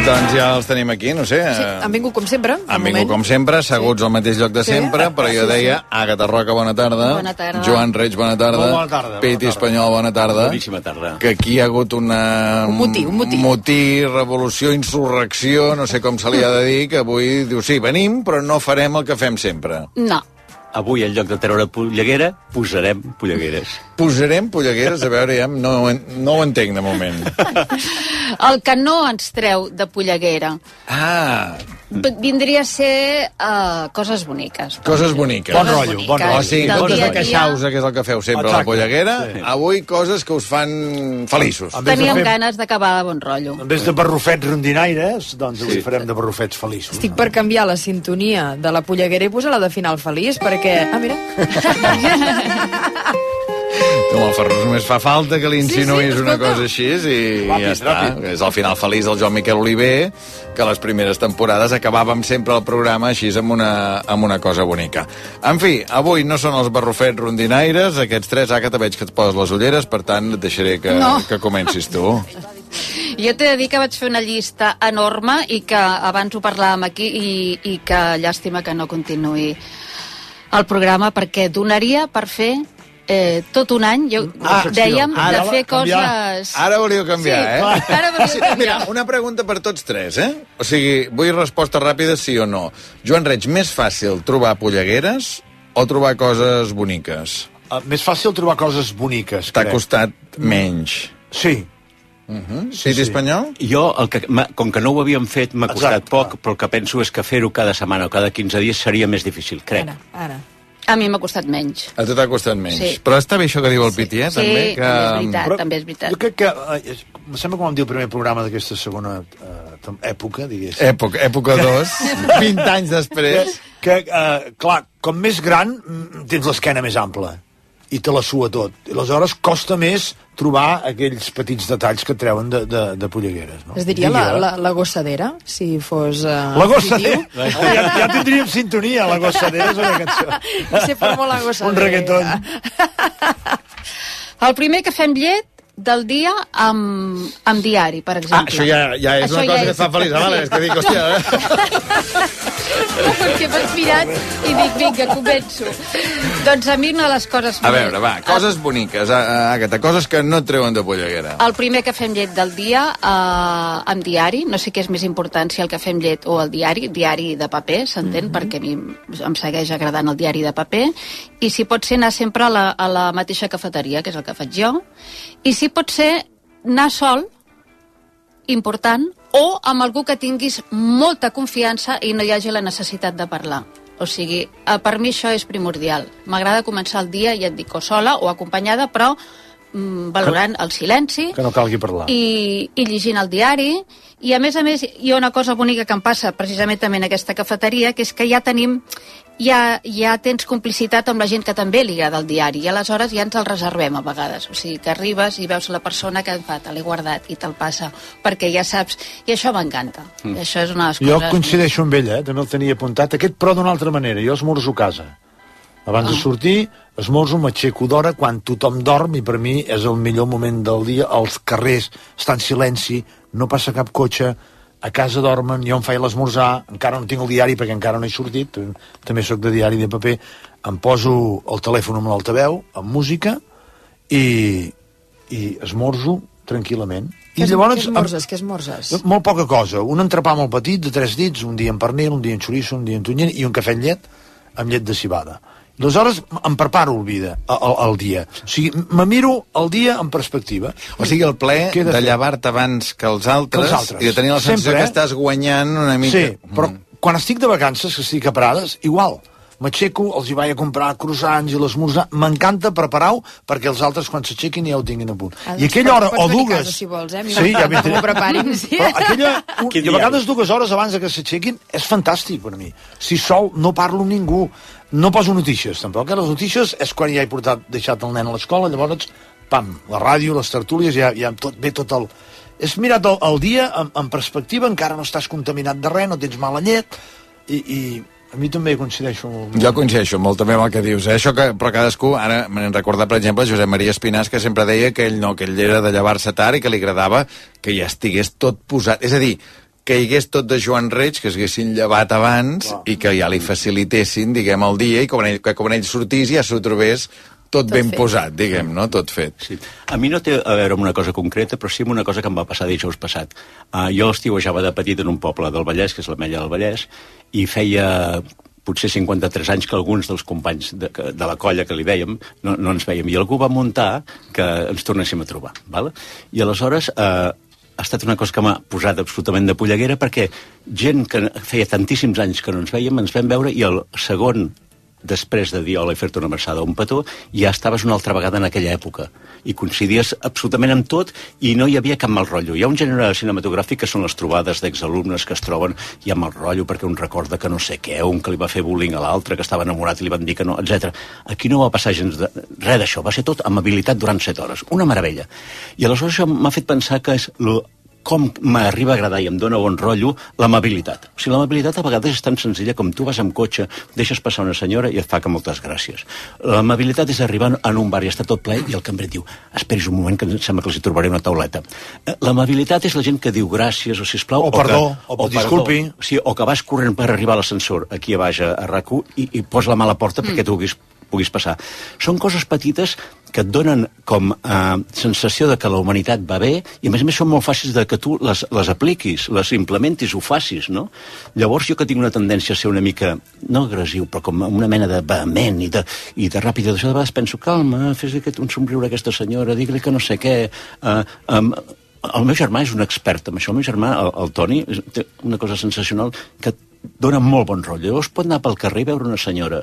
Doncs ja els tenim aquí, no sé. Sí, eh, han vingut com sempre. Han vingut moment. com sempre, asseguts al mateix lloc de Sí. sempre, però jo Sí, deia, Àgata Roca, bona tarda. Bona tarda. Joan Reig, bona tarda. Molt bona tarda, bona Piti tarda. Espanyol, bona tarda. Boníssima tarda. Que aquí hi ha hagut una... Un motí, un motí. Motí, revolució, insurrecció, no sé com se li ha de dir, que avui diu, sí, venim, però no farem el que fem sempre. No. Avui, en lloc de treure polleguera, posarem pollegueres. Posarem pollegueres, a veure, ja no, no ho entenc de moment. El que no ens treu de polleguera Ah, vindria a ser uh, coses boniques. coses boniques. Bon rotllo, bon rotllo. O sigui, a de queixar-vos, que és el que feu sempre a la Exacte. polleguera, Sí. avui coses que us fan feliços. Teníem fer- ganes d'acabar de bon rotllo. En vez de barrufets rondinaires, doncs avui farem de barrufets feliços. Estic per canviar la sintonia de la polleguera i posar-la de final feliç, perquè... Ah, mira. Tu, el Ferrus, només fa falta que li insinuïs Sí, sí, una cosa així i Ràpid, ja està. ràpid. És el final feliç del Joan Miquel Oliver, que les primeres temporades acabàvem sempre el programa així amb una, amb una cosa bonica. En fi, avui no són els barrufets rondinaires, aquests tres, ah, que te veig que et poses les ulleres, per tant, et deixaré que, No. que comencis tu. Jo t'he de dir que vaig fer una llista enorme i que abans ho parlàvem aquí i, i que llàstima que no continuï el programa perquè donaria per fer eh, tot un any, jo, Ah, dèiem, ara de fer canviar. coses... Ara volíeu canviar, Sí, eh? ara volíeu Sí, canviar. Mira, una pregunta per tots tres, eh? O sigui, vull respostes ràpides sí o no. Joan Reig, més fàcil trobar pollegueres o trobar coses boniques? Uh, més fàcil trobar coses boniques, T'ha crec. costat menys. Sí. Uh -huh. Sí, sí. espanyol? Jo, el que, com que no ho havíem fet, m'ha costat Exacte. poc, però el que penso és que fer-ho cada setmana o cada 15 dies seria més difícil, crec. Ara, ara. A mi m'ha costat menys. A tu t'ha costat menys. Sí. Però està bé això que diu el Piti, eh? Sí, també, que... també és veritat, també és veritat. Jo crec que... eh, Em sembla que vam dir el primer programa d'aquesta segona eh, època, diguéssim. Època, època 2, 20 anys després. Que, que eh, clar, com més gran, mm, tens l'esquena més ampla i te la sua tot. I aleshores costa més trobar aquells petits detalls que treuen de, de, de pollegueres. No? Es diria la, la, la gossadera, si fos... Uh, La gossadera. Ja, ja tindríem sintonia, la gossadera és una cançó. Se forma la gossadera. Un reggaeton. El primer que fem llet del dia amb, amb diari, per Ah, exemple. això ja, ja és Això una ja cosa que et fa feliç. Ah, vale, és que dic, hòstia... Eh? Perquè m'has mirat i dic, vinga, començo. doncs a mi una de les coses... A veure, va, coses boniques, a- a- Àgata, coses que no et treuen de polleguera. El primer que fem llet del dia eh, amb diari, no sé què és més important si el que fem llet o el diari, diari de paper, s'entén, perquè a mi em segueix agradant el diari de paper, i si pot ser anar sempre a la, a la mateixa cafeteria, que és el que faig jo, i si pot ser anar sol, important, o amb algú que tinguis molta confiança i no hi hagi la necessitat de parlar. O sigui, eh, per mi això és primordial. M'agrada començar el dia, ja et dic, o sola o acompanyada, però mm, valorant el silenci Que no calgui parlar. i, i llegint el diari. I a més a més hi ha una cosa bonica que em passa precisament també en aquesta cafeteria, que és que ja tenim, ja, ja tens complicitat amb la gent que també li agrada el diari i aleshores ja ens el reservem a vegades. O sigui, que arribes i veus la persona que fa, te l'he guardat i te'l passa, perquè ja saps... I això m'encanta. Mm. I això és una de les Jo coses... coincideixo amb ella, eh? també el tenia apuntat. Aquest, però d'una altra manera. Jo esmorzo a casa. Abans Ah. de sortir, esmorzo, m'aixeco d'hora quan tothom dorm i per mi és el millor moment del dia. Els carrers estan en silenci, no passa cap cotxe, a casa dormen, jo em faig l'esmorzar, encara no tinc el diari perquè encara no he sortit, també sóc de diari de paper, em poso el telèfon amb l'altaveu, amb música, i, i esmorzo tranquil·lament. Què, és, què esmorzes? Què esmorzes? Molt poca cosa. Un entrepà molt petit, de tres dits, un dia en pernil, un dia en xoriço, un dia en tonyina i un cafè amb llet, amb llet de cibada. Aleshores em preparo el, vida, el, el dia. O sigui, me miro el dia en perspectiva. O sigui, el ple de, fer? llevar-te abans que els altres, Que els altres. i de tenir la sensació Sempre, que eh? estàs guanyant una mica... Sí, però quan estic de vacances, que estic a Prades, igual. M'aixeco, els hi vaig a comprar croissants i l'esmorzar. M'encanta preparar-ho perquè els altres, quan s'aixequin, ja ho tinguin a punt. Ah, I aquella hora, o dues... casa, si vols, eh? Mira, Sí, ja m'ho preparin, sí. Però aquella, un, i a vegades dues hores abans que s'aixequin és fantàstic per a mi. Si sol, no parlo amb ningú, no poso notícies, tampoc. Eh? Les notícies és quan ja he portat, deixat el nen a l'escola, llavors, pam, la ràdio, les tertúlies, ja, ja tot, ve tot el... És mirat el, el dia en, en perspectiva, encara no estàs contaminat de res, no tens mala llet, i, i a mi també coincideixo molt. Jo coincideixo molt també amb el que dius. Eh? Això que, però cadascú, ara m'he recordat, per exemple, Josep Maria Espinàs, que sempre deia que ell no, que ell era de llevar-se tard i que li agradava que ja estigués tot posat. És a dir, que hi hagués tot de Joan Reig, que s'haguessin llevat abans Clar. i que ja li facilitessin, diguem, el dia i que quan ell, que quan ell sortís ja s'ho trobés tot, Tot ben fet. posat, diguem, no? Tot fet. Sí. A mi no té a veure amb una cosa concreta, però sí amb una cosa que em va passar dijous passat. Uh, jo estiuejava de petit en un poble del Vallès, que és l'Ametlla del Vallès, i feia potser 53 anys que alguns dels companys de, de la colla que li dèiem no, no ens veiem. I algú va muntar que ens tornéssim a trobar. Val? I aleshores eh, ha estat una cosa que m'ha posat absolutament de polleguera perquè gent que feia tantíssims anys que no ens veiem, ens vam veure i el segon després de dir hola i fer-te una abraçada un petó, ja estaves una altra vegada en aquella època. I coincidies absolutament amb tot i no hi havia cap mal rotllo. Hi ha un gènere cinematogràfic que són les trobades d'exalumnes que es troben i amb el rotllo perquè un recorda que no sé què, un que li va fer bullying a l'altre, que estava enamorat i li van dir que no, etc. Aquí no va passar gens de... res d'això, va ser tot amabilitat durant set hores. Una meravella. I aleshores això m'ha fet pensar que és lo, com m'arriba a agradar i em dóna bon rotllo l'amabilitat. O sigui, l'amabilitat a vegades és tan senzilla com tu vas amb cotxe, deixes passar una senyora i et fa que moltes gràcies. L'amabilitat és arribar en un bar i està tot ple i el cambrer et diu esperis un moment que em sembla que els hi trobaré una tauleta. Eh, L'amabilitat és la gent que diu gràcies o sisplau O perdó, que, o disculpi. O, sigui, o que vas corrent per arribar a l'ascensor aquí a baix a, a rac i, i posa la mà a la porta perquè tu puguis, puguis passar. Són coses petites que et donen com eh, sensació de que la humanitat va bé i a més a més són molt fàcils de que tu les, les apliquis, les implementis, ho facis, no? Llavors jo que tinc una tendència a ser una mica, no agressiu, però com una mena de vehement i de, i de ràpid, de vegades penso, calma, fes aquest, un somriure a aquesta senyora, digue-li que no sé què... Eh, um, el meu germà és un expert en això. El meu germà, el, el Toni, té una cosa sensacional que dona molt bon rotllo. Llavors pot anar pel carrer i veure una senyora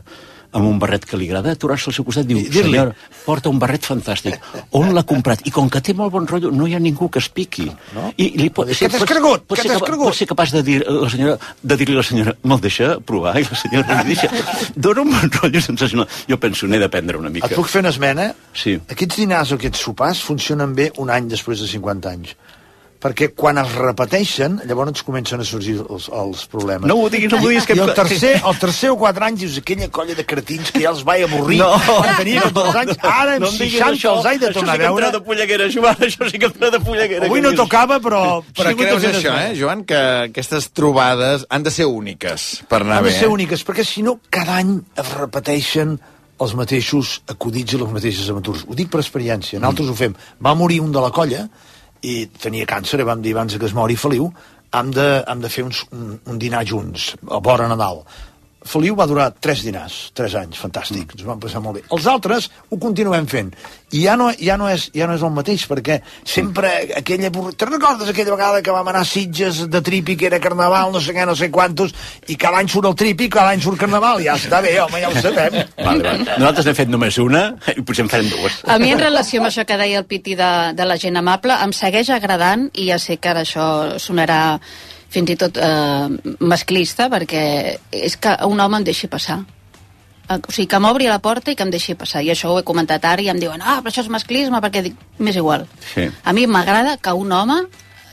amb un barret que li agrada, aturar-se al seu costat i diu, dir-li. senyora, porta un barret fantàstic. On l'ha comprat? I com que té molt bon rotllo, no hi ha ningú que es piqui. No? I li pot, Què t'has cregut? Pot ser, capa- pot ser capaç de dir la senyora, de dir-li a la senyora, me'l deixa provar? I la senyora li deixa. Dona un bon rotllo sensacional. Jo penso, n'he d'aprendre una mica. Et puc fer una esmena? Sí. Aquests dinars o aquests sopars funcionen bé un any després de 50 anys. Perquè quan es repeteixen, llavors comencen a sorgir els, els problemes. No ho diguis, no ho diguis, que- I el tercer, el tercer o quatre anys dius aquella colla de cretins que ja els vaig avorrir No. quan tenia 14 anys, ara amb No em diguis 60 això. els haig de tornar Això sí a que em veure. treu de polleguera, Joan, això sí que em treu de polleguera. Avui que no dius. tocava, però... Però sí, creus això, eh, Joan, que aquestes trobades han de ser úniques per anar Han bé, de ser eh? úniques, perquè si no, cada any es repeteixen els mateixos acudits i les mateixes aventures. Ho dic per experiència, nosaltres ho fem. Va morir un de la colla i tenia càncer, i vam dir abans que es mori Feliu, hem de, hem de fer uns, un, un dinar junts, a vora Nadal. Feliu va durar tres dinars, tres anys, fantàstic, mm. ens vam passar molt bé. Els altres ho continuem fent, i ja no, ja no, és, ja no és el mateix, perquè sempre aquella... avorri- Te'n recordes aquella vegada que vam anar a Sitges de tripi, que era carnaval, no sé què, no sé quantos, i cada any surt el tripi, cada any surt carnaval, ja està bé, home, ja ho sabem. Vale, vale. Nosaltres n'hem fet només una i potser en farem dues. A mi, en relació amb això que deia el Piti de, de la gent amable, em segueix agradant, i ja sé que ara això sonarà fins i tot eh, masclista, perquè és que un home em deixi passar. Eh, O sigui, que m'obri la porta i que em deixi passar. I això ho he comentat ara i em diuen, ah, però això és masclisme, perquè dic, m'és igual. Sí. A mi m'agrada que un home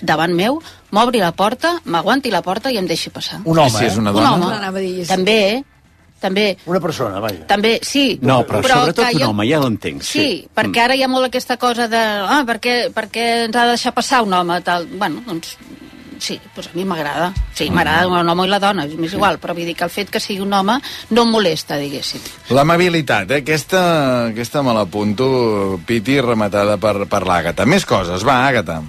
davant meu, m'obri la porta, m'aguanti la porta i em deixi passar. Un home, si és una Un dona? home. Anava a dir, és- També, també, Una persona, vaja. també, sí. No, però, sobretot que un jo- home, ja l'entenc. Sí, sí perquè ara hi ha molt aquesta cosa de ah, per què, per què ens ha de deixar passar un home tal. Bueno, doncs sí, doncs a mi m'agrada. Sí, m'agrada un home i la dona, m'és igual, però vull dir que el fet que sigui un home no em molesta, diguéssim. L'amabilitat, eh? aquesta, aquesta me l'apunto, Piti, rematada per, per l'Àgata. Més coses, va, Àgata.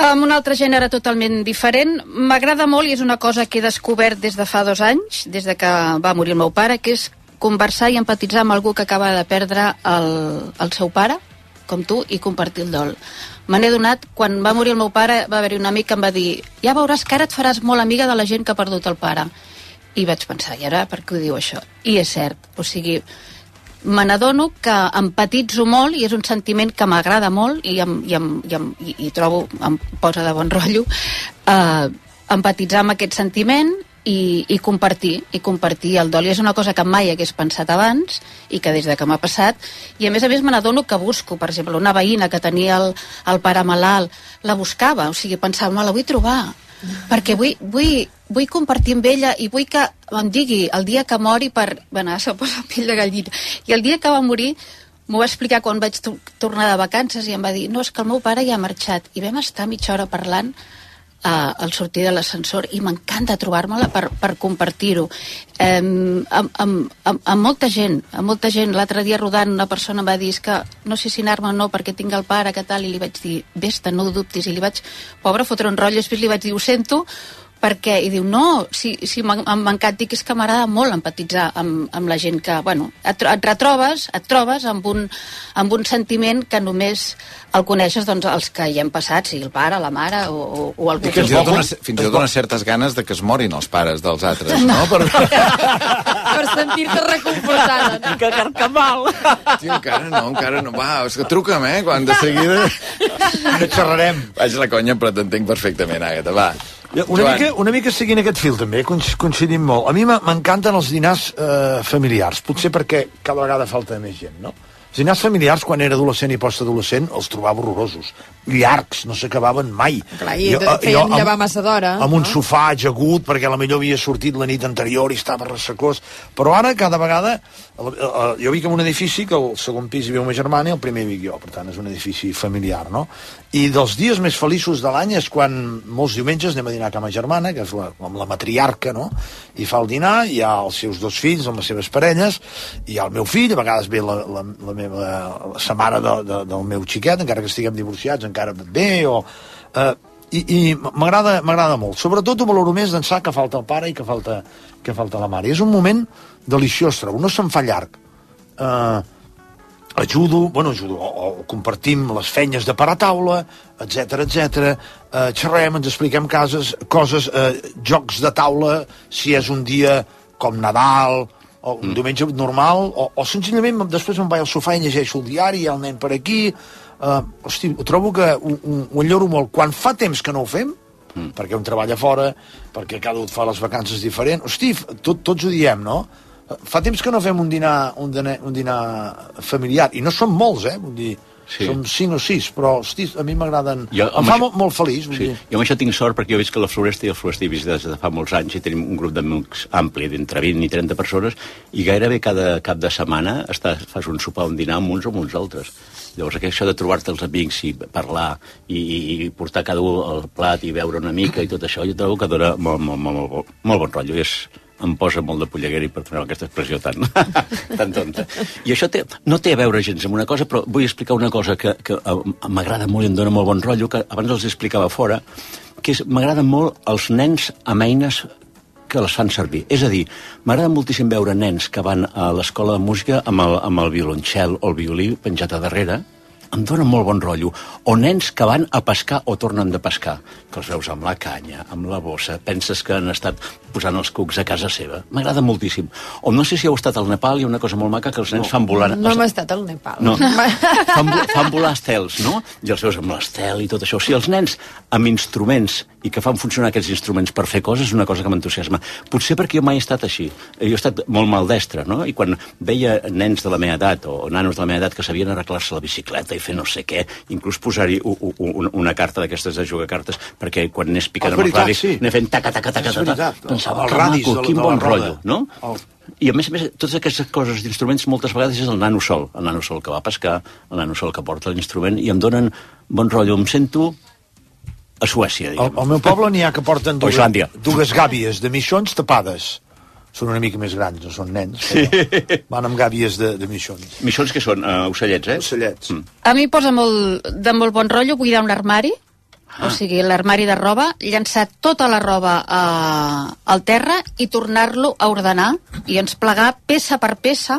Amb un altre gènere totalment diferent. M'agrada molt i és una cosa que he descobert des de fa dos anys, des de que va morir el meu pare, que és conversar i empatitzar amb algú que acaba de perdre el, el seu pare, com tu, i compartir el dol. Me n'he donat, quan va morir el meu pare, va haver-hi un amic que em va dir ja veuràs que ara et faràs molt amiga de la gent que ha perdut el pare. I vaig pensar, i ara per què ho diu això? I és cert, o sigui, me n'adono que empatitzo molt i és un sentiment que m'agrada molt i, em, i, em, i, em, i, i trobo, em posa de bon rotllo eh, empatitzar amb aquest sentiment i, i compartir i compartir el dol i és una cosa que mai hagués pensat abans i que des de que m'ha passat i a més a més me n'adono que busco per exemple una veïna que tenia el, el pare malalt la buscava, o sigui pensava me la vull trobar perquè vull, vull, vull compartir amb ella i vull que em digui el dia que mori per... Bueno, se posa pell de gallina. I el dia que va morir m'ho va explicar quan vaig to tornar de vacances i em va dir no, és que el meu pare ja ha marxat. I vam estar mitja hora parlant eh, al sortir de l'ascensor i m'encanta trobar-me-la per, per compartir-ho. Eh, amb, amb, amb, amb molta gent amb molta gent, l'altre dia rodant una persona em va dir "És que no sé si anar-me o no perquè tinc el pare que tal, i li vaig dir vés-te, no ho dubtis, i li vaig, pobre, fotre un rotllo. Després li vaig dir, ho sento perquè, i diu, no, si, si m'ha m'ha mancat que és que m'agrada molt empatitzar amb, amb la gent que, bueno, et, et retrobes, et trobes amb un, amb un sentiment que només el coneixes doncs, els que hi hem passat, sigui el pare, la mare o, o, o algú I fins i tot unes, fins i tot unes certes ganes de que es morin els pares dels altres, no? Per... per sentir-te reconfortada. Que carcamal. Tio, encara no, encara no. Va, és que truca'm, eh? Quan de seguida... No xerrarem. Vaig la conya, però t'entenc perfectament, Àgata. Va. Una mica, una mica seguint aquest fil també, coinc- coincidim molt. A mi m'e- m'encanten els dinars eh, familiars, potser perquè cada vegada falta més gent, no? Els dinars familiars, quan era adolescent i postadolescent, els trobava horrorosos. Llargs, no s'acabaven mai. Clar, i Jo, eh, feien jo amb- llevar massa d'hora. amb un sofà ajagut perquè la millor havia sortit la nit anterior i estava ressecós però ara cada vegada jo vic en un edifici que el segon pis hi viu ma germana i el primer vic jo per tant és un edifici familiar no? i dels dies més feliços de l'any és quan molts diumenges anem a dinar a ma germana que és la, amb la matriarca no? i fa el dinar, hi ha els seus dos fills amb les seves parelles, i hi ha el meu fill a vegades ve la, la, la meva la mare de, de, del meu xiquet encara que estiguem divorciats encara bé o, eh, i, i m'agrada m'agrada molt sobretot ho valoro més d'ençà que falta el pare i que falta, que falta la mare I és un moment deliciós trobo, no se'n fa llarg eh, ajudo, bueno, ajudo, o, o compartim les feines de parar taula, etc etc. Eh, xerrem, ens expliquem cases, coses, eh, jocs de taula, si és un dia com Nadal, o un mm. diumenge normal, o, o senzillament després me'n vaig al sofà i llegeixo el diari, hi ha el nen per aquí... Eh, hosti, ho trobo que ho, ho, enlloro molt. Quan fa temps que no ho fem, mm. perquè un treballa fora, perquè cada un fa les vacances diferent, hosti, tot, tots ho diem, no? Fa temps que no fem un dinar, un dinar, un dinar familiar, i no són molts, eh? Vull dir, sí. som cinc o sis, però, hosti, a mi m'agraden... Em fa això- molt, molt feliç, vull Sí. dir. Jo amb això tinc sort perquè jo veig que la Floresta i el Floresta he vist des de fa molts anys i tenim un grup d'amics ampli d'entre 20 i 30 persones i gairebé cada cap de setmana estàs, fas un sopar, un dinar amb uns o amb uns altres. Llavors això de trobar-te els amics i parlar i, i, i portar cada un el plat i beure una mica i tot això, jo trobo que dona molt, molt, molt, molt, molt bon rotllo i és, em posa molt de polleguera i per fer aquesta expressió tan, tan tonta. I això té, no té a veure gens amb una cosa, però vull explicar una cosa que, que eh, m'agrada molt i em dona molt bon rotllo, que abans els explicava fora, que és m'agraden molt els nens amb eines que les fan servir. És a dir, m'agrada moltíssim veure nens que van a l'escola de música amb el, amb el violoncel o el violí penjat a darrere, em dona molt bon rotllo. O nens que van a pescar o tornen de pescar, que els veus amb la canya, amb la bossa, penses que han estat posant els cucs a casa seva. M'agrada moltíssim. O no sé si heu estat al Nepal, hi ha una cosa molt maca que els nens no. fan volar... No hem estat al Nepal. No. fan, vo- fan volar estels, no? I els veus amb l'estel i tot això. O sigui, els nens amb instruments i que fan funcionar aquests instruments per fer coses és una cosa que m'entusiasma. Potser perquè jo mai he estat així. Jo he estat molt maldestre, no? I quan veia nens de la meva edat o nanos de la meva edat que sabien arreglar-se la bicicleta i fer no sé què, inclús posar-hi una carta d'aquestes de jugar cartes perquè quan anés picant amb els radis sí. anar fent taca, taca, taca, taca, veritat. pensava, radis maco, quin bon rotllo, no? I a més a més, totes aquestes coses d'instruments moltes vegades és el nano sol, el nano sol que va a pescar, el nano sol que porta l'instrument, i em donen bon rotllo. Em sento a Suècia, diguem. al meu poble n'hi ha que porten dues, dues gàbies de mixons tapades. Són una mica més grans, no són nens. Però van amb gàbies de, de mixons. Missons que són uh, ocellets, eh? Ocellets. Mm. A mi posa molt, de molt bon rotllo buidar un armari, Ah. o sigui, l'armari de roba, llançar tota la roba a, al terra i tornar-lo a ordenar i ens plegar peça per peça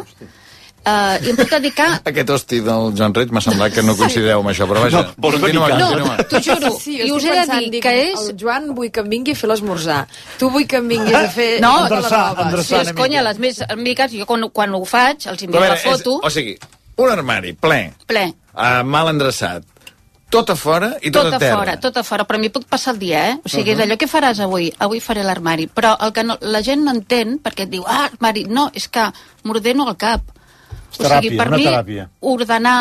Uh, I em puc dedicar... Aquest hosti del Joan Reig m'ha semblat que no coincideu amb això, però vaja, No, vols continua, continua. T'ho juro. Sí, I us he de dir dic, que és... El Joan vull que em vingui a fer l'esmorzar. Tu vull que em vinguis a fer... No, tota endreçar, endreçar. Sí, és conya, les més amiques, jo quan, quan ho faig, els envio la veure, és, foto, o sigui, un armari ple, ple, uh, mal endreçat, tot a fora i tot, tot a a terra. fora, tot a fora, però m'hi puc passar el dia, eh? O sigui, uh Mhm. és allò que faràs avui, avui faré l'armari, però el que no, la gent no entén, perquè et diu, ah, armari, no, és que m'ordeno al cap. O Teràpia, sigui, per una mi, teràpia. ordenar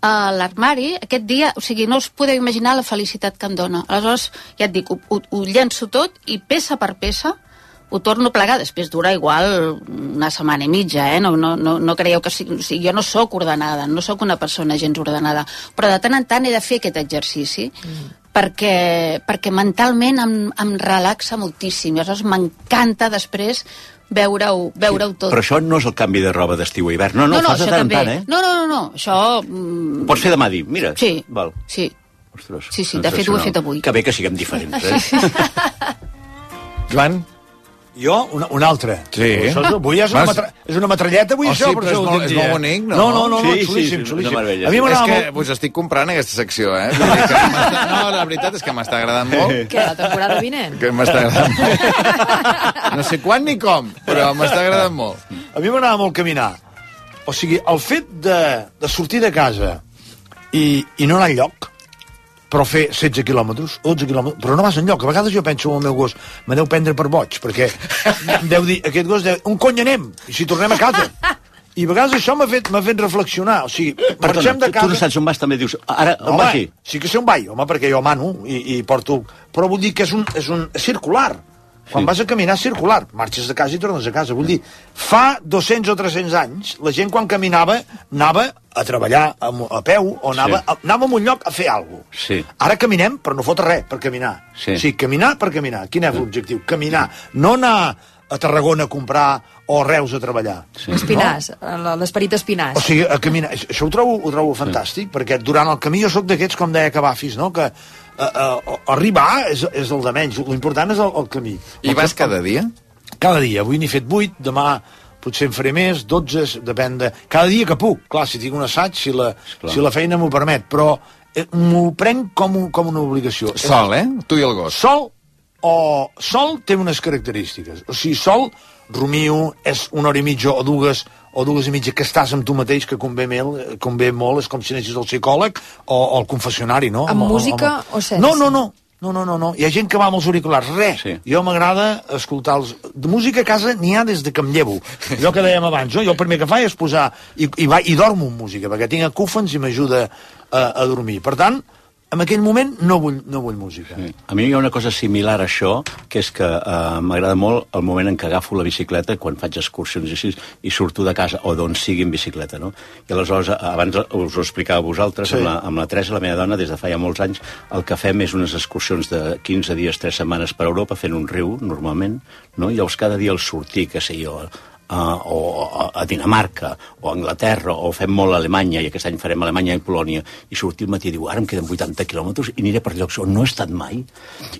a l'armari, aquest dia, o sigui, no us podeu imaginar la felicitat que em dona. Aleshores, ja et dic, ho, ho, ho llenço tot i peça per peça ho torno a plegar, després dura igual una setmana i mitja, eh? No, no, no, no creieu que sigui, o sigui, jo no sóc ordenada, no sóc una persona gens ordenada, però de tant en tant he de fer aquest exercici mm. perquè, perquè mentalment em, em relaxa moltíssim, i aleshores m'encanta després veure-ho veure tot. Però això no és el canvi de roba d'estiu a hivern. No, no, no, no, fas de tant també. tant, eh? No, no, no, no, això... Mm, Pots fer demà dir, mira. Sí. Val. Sí. Ostres, Sí, sí, de fet ho he fet avui. Que bé que siguem diferents, eh? Joan? Jo, una, una altra. Sí. Això és, avui és una, Vas- matra, és una metralleta, avui, Oh, això, sí, per però això és molt- és molt bonic, no? No, no, no, Sí, no sí, xulíssim, sí, és xulíssim. meravella. A mi És m'agrada que molt... vos estic comprant aquesta secció, eh? Que no, la veritat és que m'està agradant molt. Què, la temporada vinent? Que m'està agradant molt. No sé quan ni com, però m'està agradant molt. A mi m'agrada molt caminar. O sigui, el fet de, de sortir de casa i, i no anar enlloc, però fer 16 quilòmetres, 12 quilòmetres, però no vas enlloc. A vegades jo penso en el meu gos, me deu prendre per boig, perquè deu dir, aquest gos deu, un cony anem, i si tornem a casa. I a vegades això m'ha fet, fet reflexionar. O sigui, Perdona, marxem de tu, tu casa... no saps on vas, també dius, ara, on home, vas dir? sí que sé on vaig, home, perquè jo mano i, i porto... Però vull dir que és un, és un és circular. Quan vas a caminar circular, marxes de casa i tornes a casa. Vull dir, fa 200 o 300 anys, la gent quan caminava anava a treballar a, a peu o anava, Sí. a, anava a un lloc a fer alguna cosa. Sí. Ara caminem, però no fot res per caminar. Sí. sí caminar per caminar. Quin és l'objectiu? Caminar. No anar a Tarragona a comprar o a Reus a treballar. Sí. Espinàs, l- l'esperit espinàs. O sigui, a caminar, això ho trobo, ho trobo fantàstic, perquè durant el camí jo sóc d'aquests, com deia Cavafis, no? que uh, uh, arribar és, és el de menys, l'important és el, el camí. I vas cada dia? Cada dia, avui n'he fet 8, demà potser en faré més, 12, depèn de... Cada dia que puc, clar, si tinc un assaig, si la, Esclar. si la feina m'ho permet, però eh, m'ho prenc com, un, com una obligació. Sol, eh? Tu i el gos. Sol o sol té unes característiques. O sigui, sol, rumio, és una hora i mitja o dues o dues i mitja que estàs amb tu mateix, que convé, mel, convé molt, és com si anessis al psicòleg o, o al confessionari, no? Amb música o sense? No, no, no. No, no, no, no. Hi ha gent que va amb els auriculars. Res. Sí. Jo m'agrada escoltar els... De música a casa n'hi ha des de que em llevo. Allò que dèiem abans, no? Jo el primer que faig és posar... I, i, va, i dormo amb música, perquè tinc acúfens i m'ajuda a, a dormir. Per tant, en aquell moment no vull, no vull música. Sí. A mi hi ha una cosa similar a això, que és que eh, m'agrada molt el moment en què agafo la bicicleta, quan faig excursions i així, i surto de casa, o d'on sigui en bicicleta, no? I aleshores, abans us ho explicava a vosaltres, Sí. amb, la, amb la Teresa, la meva dona, des de fa ja molts anys, el que fem és unes excursions de 15 dies, 3 setmanes per Europa, fent un riu, normalment, no? I llavors cada dia al sortir, que sé jo, Uh, o a- Dinamarca o a Anglaterra o fem molt a Alemanya i aquest any farem Alemanya i Polònia i sortir al matí i diu ara em queden 80 quilòmetres i aniré per llocs on no he estat mai.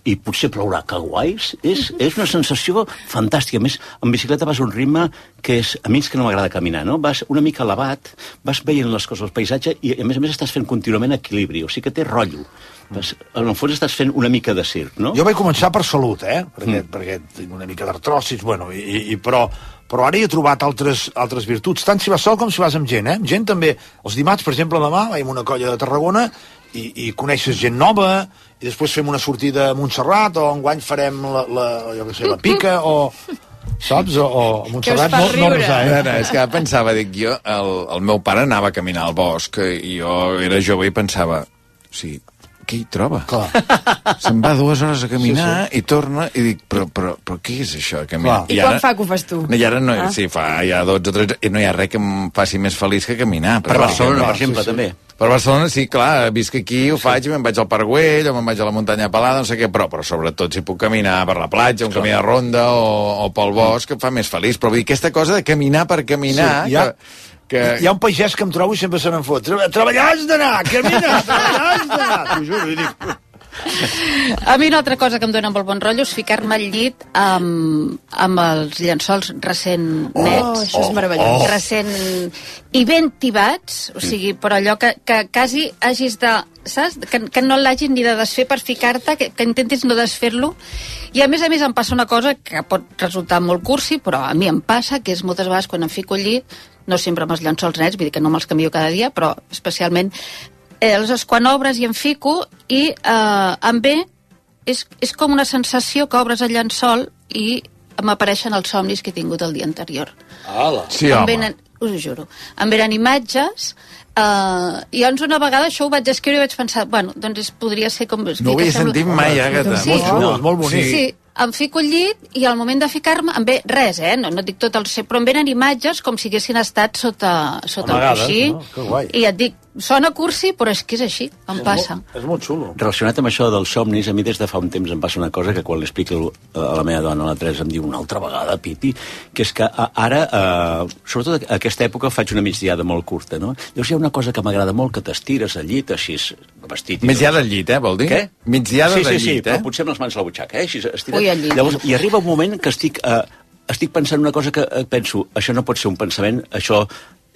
I potser plourà, que guais és, és una sensació fantàstica. A més, en bicicleta vas a un ritme que és, a mi és que no m'agrada caminar no? vas una mica elevat, vas veient les coses el paisatge i a més a més estàs fent contínuament equilibri, o sigui que té rotllo en el fons estàs fent una mica de circ no? Jo vaig començar per salut, eh? Perquè, mm. perquè tinc una mica d'artrosis, bueno, i, i, i, però, però ara hi he trobat altres, altres virtuts, tant si vas sol com si vas amb gent, eh? Amb gent també. Els dimarts, per exemple, demà vaig amb una colla de Tarragona i, i coneixes gent nova, i després fem una sortida a Montserrat, o enguany farem la, la, jo què sé, la pica, o saps? O, o a Montserrat no, no resar, No, eh? no, és que pensava, dic, jo, el, el meu pare anava a caminar al bosc i jo era jove i pensava, sigui, què hi troba? Clar. Se'n va dues hores a caminar sí, sí. i torna i dic, però, però, però què és això? de Caminar? I, quan fa que ho fas tu? I ara no, Ah. sí, fa ja 12 o 13, i no hi ha res que em faci més feliç que caminar. Per Barcelona, per exemple, també. Per Barcelona, sí, clar, visc aquí, ho faig, i me'n vaig al Parc Güell, o me'n vaig a la muntanya pelada, no sé què, però, però sobretot si puc caminar per la platja, un camí de ronda, o, o pel bosc, em fa més feliç. Però vull dir, aquesta cosa de caminar per caminar... Sí, ha- que, que... Hi ha un pagès que em trobo i sempre se n'en fot. Treba- Treballar has d'anar, camina, treballar has d'anar. T'ho juro, i dic... A mi una altra cosa que em dona molt bon rotllo és ficar-me al llit amb, amb els llençols recent nets. Oh, això és meravellós. Oh. Recent... I ben tibats, o sigui, però allò que, que quasi hagis de... Saps? Que, que no l'hagis ni de desfer per ficar-te, que, que intentis no desfer-lo. I a més a més em passa una cosa que pot resultar molt cursi, però a mi em passa, que és moltes vegades quan em fico al llit, no sempre amb els llençols nets, vull dir que no me'ls canvio cada dia, però especialment eh, aleshores quan obres i em fico i eh, em ve és, és com una sensació que obres el llençol i m'apareixen els somnis que he tingut el dia anterior. Ala. Sí, em home. venen, us ho juro, em venen imatges Uh, i llavors una vegada això ho vaig escriure i vaig pensar, bueno, doncs podria ser com... No ho havia sentit mai, Agatha. Sí, Molt és molt bonic. Sí, em fico al llit i al moment de ficar-me em ve res, eh? No, no dic tot el... Però em venen imatges com si haguessin estat sota, sota Amagades, el coixí. no? Que guai. I et dic, sona cursi, però és que és així, em passa. És molt xulo. Relacionat amb això dels somnis, a mi des de fa un temps em passa una cosa que quan l'explico a la meva dona, la Teresa, em diu una altra vegada, Pipi, que és que a- ara, eh, sobretot a aquesta època, faig una migdiada molt curta, no? Llavors hi ha una cosa que m'agrada molt, que t'estires al llit, així, vestit... Migdiada al llit, eh, vol dir? Què? Migdiada sí, del sí, sí, llit, però eh? potser amb les mans a la butxaca, eh? Així, estirat. Ui, al llit. Llavors, i arriba un moment que estic, eh, estic pensant una cosa que eh, penso, això no pot ser un pensament, això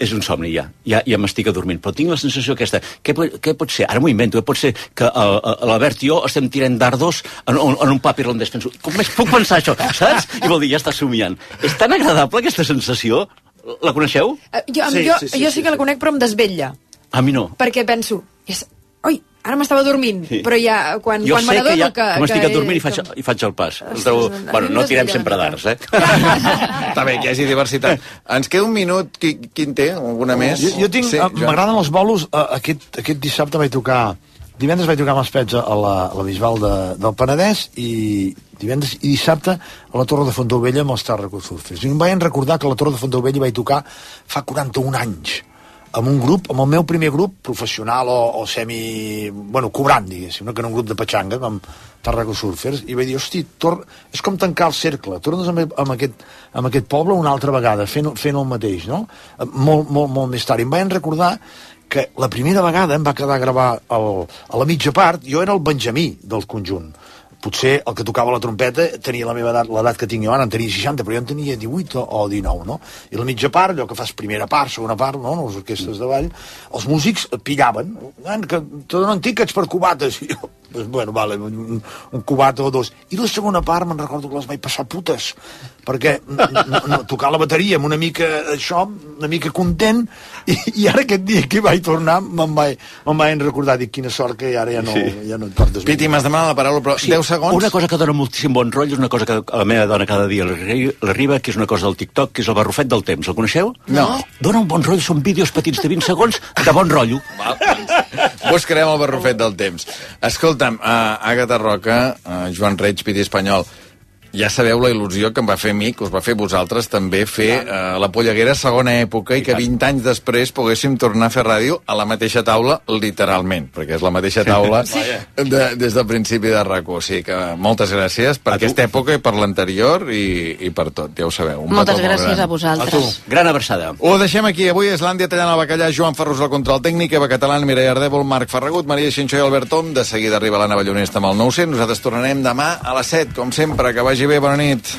és un somni ja, ja, ja m'estic adormint, però tinc la sensació aquesta, què, què pot ser? Ara m'ho invento, eh? pot ser que eh, eh, l'Albert i jo estem tirant dardos en, en, en un pap irlandès. Penso, com més puc pensar això, saps? I vol dir, ja està somiant. És tan agradable aquesta sensació, la coneixeu? Eh, Jo, sí, jo, sí, sí, jo sí, que la conec, però em desvetlla. A mi no. Perquè penso, és... oi, ara m'estava dormint, Sí. però ja, quan, Jo quan sé me que n'adono ja que... que m'estic que adormint i faig, com- i faig el pas. El Ostres, trobo... Bueno, no tirem sempre d'arts, eh? Està bé, que hi hagi diversitat. Ens queda un minut. Qui, quin té? Alguna més? Jo, jo tinc, Sí, Joan. m'agraden els bolos. Uh, aquest, aquest dissabte vaig tocar... Divendres vaig tocar amb els pets a la, a la Bisbal de, del Penedès i divendres i dissabte a la Torre de Fontaubella amb els Tarraco Surfers. I em vaig recordar que a la Torre de Fontaubella vaig tocar fa 41 anys amb un grup, amb el meu primer grup professional o, o semi... bueno, cobrant, diguéssim, no? que era un grup de petxanga com Tarraco Surfers, i vaig dir, hosti, tor... és com tancar el cercle, tornes amb, amb, aquest, amb aquest poble una altra vegada, fent, fent el mateix, no? Molt, molt, molt més tard. I em vaig recordar que la primera vegada em va quedar a gravar el, a la mitja part, jo era el Benjamí del conjunt. Potser el que tocava la trompeta tenia la meva edat, l'edat que tinc jo ara, en tenia 60, però jo en tenia 18 o, o 19, no? I la mitja part, allò que fas primera part, segona part, no? Les orquestres de ball, els músics pillaven, "Nen, que te donen tíquets per cubates, i jo, pues, bueno, vale, un, un cubata o dos. I la segona part me'n recordo que les vaig passar putes, perquè no, no, no, tocar la bateria amb una mica això, una mica content, i, i ara aquest dia que vaig tornar me'n vaig, me'n vaig recordar, dic, quina sort que ara ja no, Sí. ja no et portes Piti, m'has demanat la paraula, però 10 segons. Una cosa que dona moltíssim bon rotllo és una cosa que a la meva dona cada dia l'arri- l'arriba, que és una cosa del TikTok, que és el barrufet del temps. El coneixeu? No. Dona un bon rotllo, són vídeos petits de 20 segons de bon rotllo. Val, buscarem el barrufet del temps. Escolta'm, uh, Agatha Roca, uh, Joan Reig, Piti Espanyol, ja sabeu la il·lusió que em va fer a mi, que us va fer vosaltres també fer uh, la Polleguera segona època i que 20 anys després poguéssim tornar a fer ràdio a la mateixa taula, literalment, perquè és la mateixa taula Sí. de, des del principi de RAC1. O sigui que moltes gràcies per aquesta època i per l'anterior i, i per tot, ja ho sabeu. Un Moltes gràcies gran. a vosaltres. Gran abraçada. Ho deixem aquí. Avui Islàndia tallant el bacallà, Joan Ferrus al control tècnic, Eva Catalán, Mireia Ardèvol, Marc Ferragut, Maria Xinxó i Albert Tom. De seguida arriba l'Anna Ballonesta amb el 900. Nosaltres tornarem demà a les 7, com sempre. Que vagi bé. Bona nit.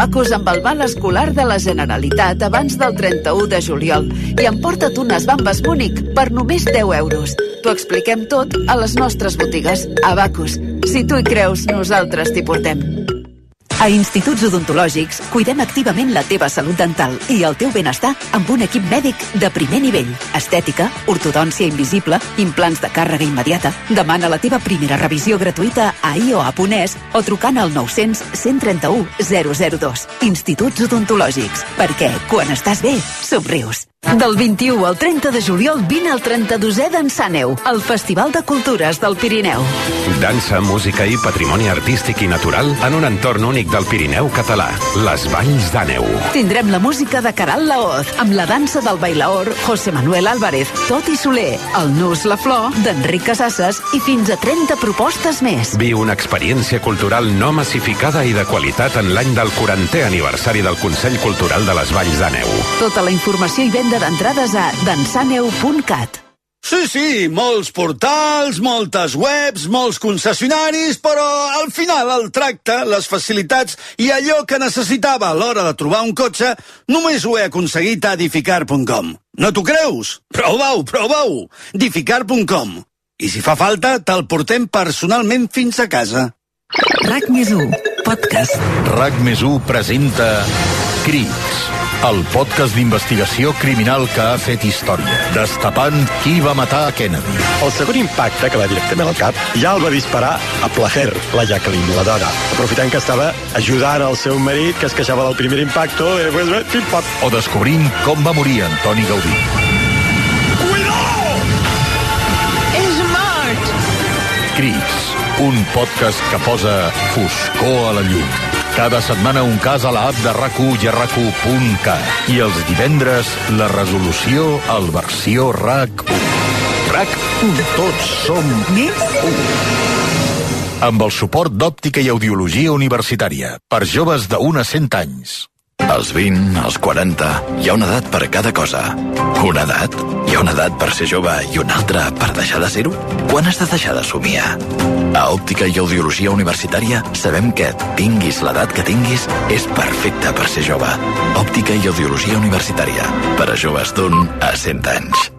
Bacus amb el val escolar de la Generalitat abans del 31 de juliol i emporta't unes bambes Múnich per només 10 euros. T'ho expliquem tot a les nostres botigues. A Bacus. Si tu hi creus, nosaltres t'hi portem. A Instituts Odontològics cuidem activament la teva salut dental i el teu benestar amb un equip mèdic de primer nivell. Estètica, ortodòncia invisible, implants de càrrega immediata. Demana la teva primera revisió gratuïta a ioa.es o trucant al 900 131 002. Instituts Odontològics. Perquè quan estàs bé, somrius. Del 21 al 30 de juliol vine al 32è d'Ensàneu, el Festival de Cultures del Pirineu. Dansa, música i patrimoni artístic i natural en un entorn únic del Pirineu català, les Valls d'Àneu. Tindrem la música de Caral Laoz, amb la dansa del bailaor José Manuel Álvarez, Toti Soler, el Nus La Flor, d'Enric Casasses i fins a 30 propostes més. Viu una experiència cultural no massificada i de qualitat en l'any del 40è aniversari del Consell Cultural de les Valls d'Àneu. Tota la informació i venda d'entrades a dansaneu.cat. Sí, sí, molts portals, moltes webs, molts concessionaris, però al final el tracte, les facilitats i allò que necessitava a l'hora de trobar un cotxe només ho he aconseguit a edificar.com. No t'ho creus? Prova-ho, prova-ho! edificar.com. I si fa falta, te'l portem personalment fins a casa. RAC més 1, podcast. RAC més 1 presenta Crits, el podcast d'investigació criminal que ha fet història, destapant qui va matar a Kennedy. El segon impacte que va directament al cap ja el va disparar a placer, la Jacqueline, la dona, aprofitant que estava ajudant al seu marit que es queixava del primer impacto, i pues, eh, pim, pam. O descobrint com va morir Antoni Gaudí. És mort! Crits, un podcast que posa foscor a la llum. Cada setmana un cas a la app de rac i a rac I els divendres, la resolució al versió RAC1. RAC1. Tots som més 1. Amb el suport d'òptica i audiologia universitària per joves de 1 a 100 anys. Als 20, als 40, hi ha una edat per cada cosa. Una edat? Hi ha una edat per ser jove i una altra per deixar de ser-ho? Quan has de deixar de somiar? A Òptica i Audiologia Universitària sabem que, tinguis l'edat que tinguis, és perfecte per ser jove. Òptica i Audiologia Universitària. Per a joves d'un a 100 anys.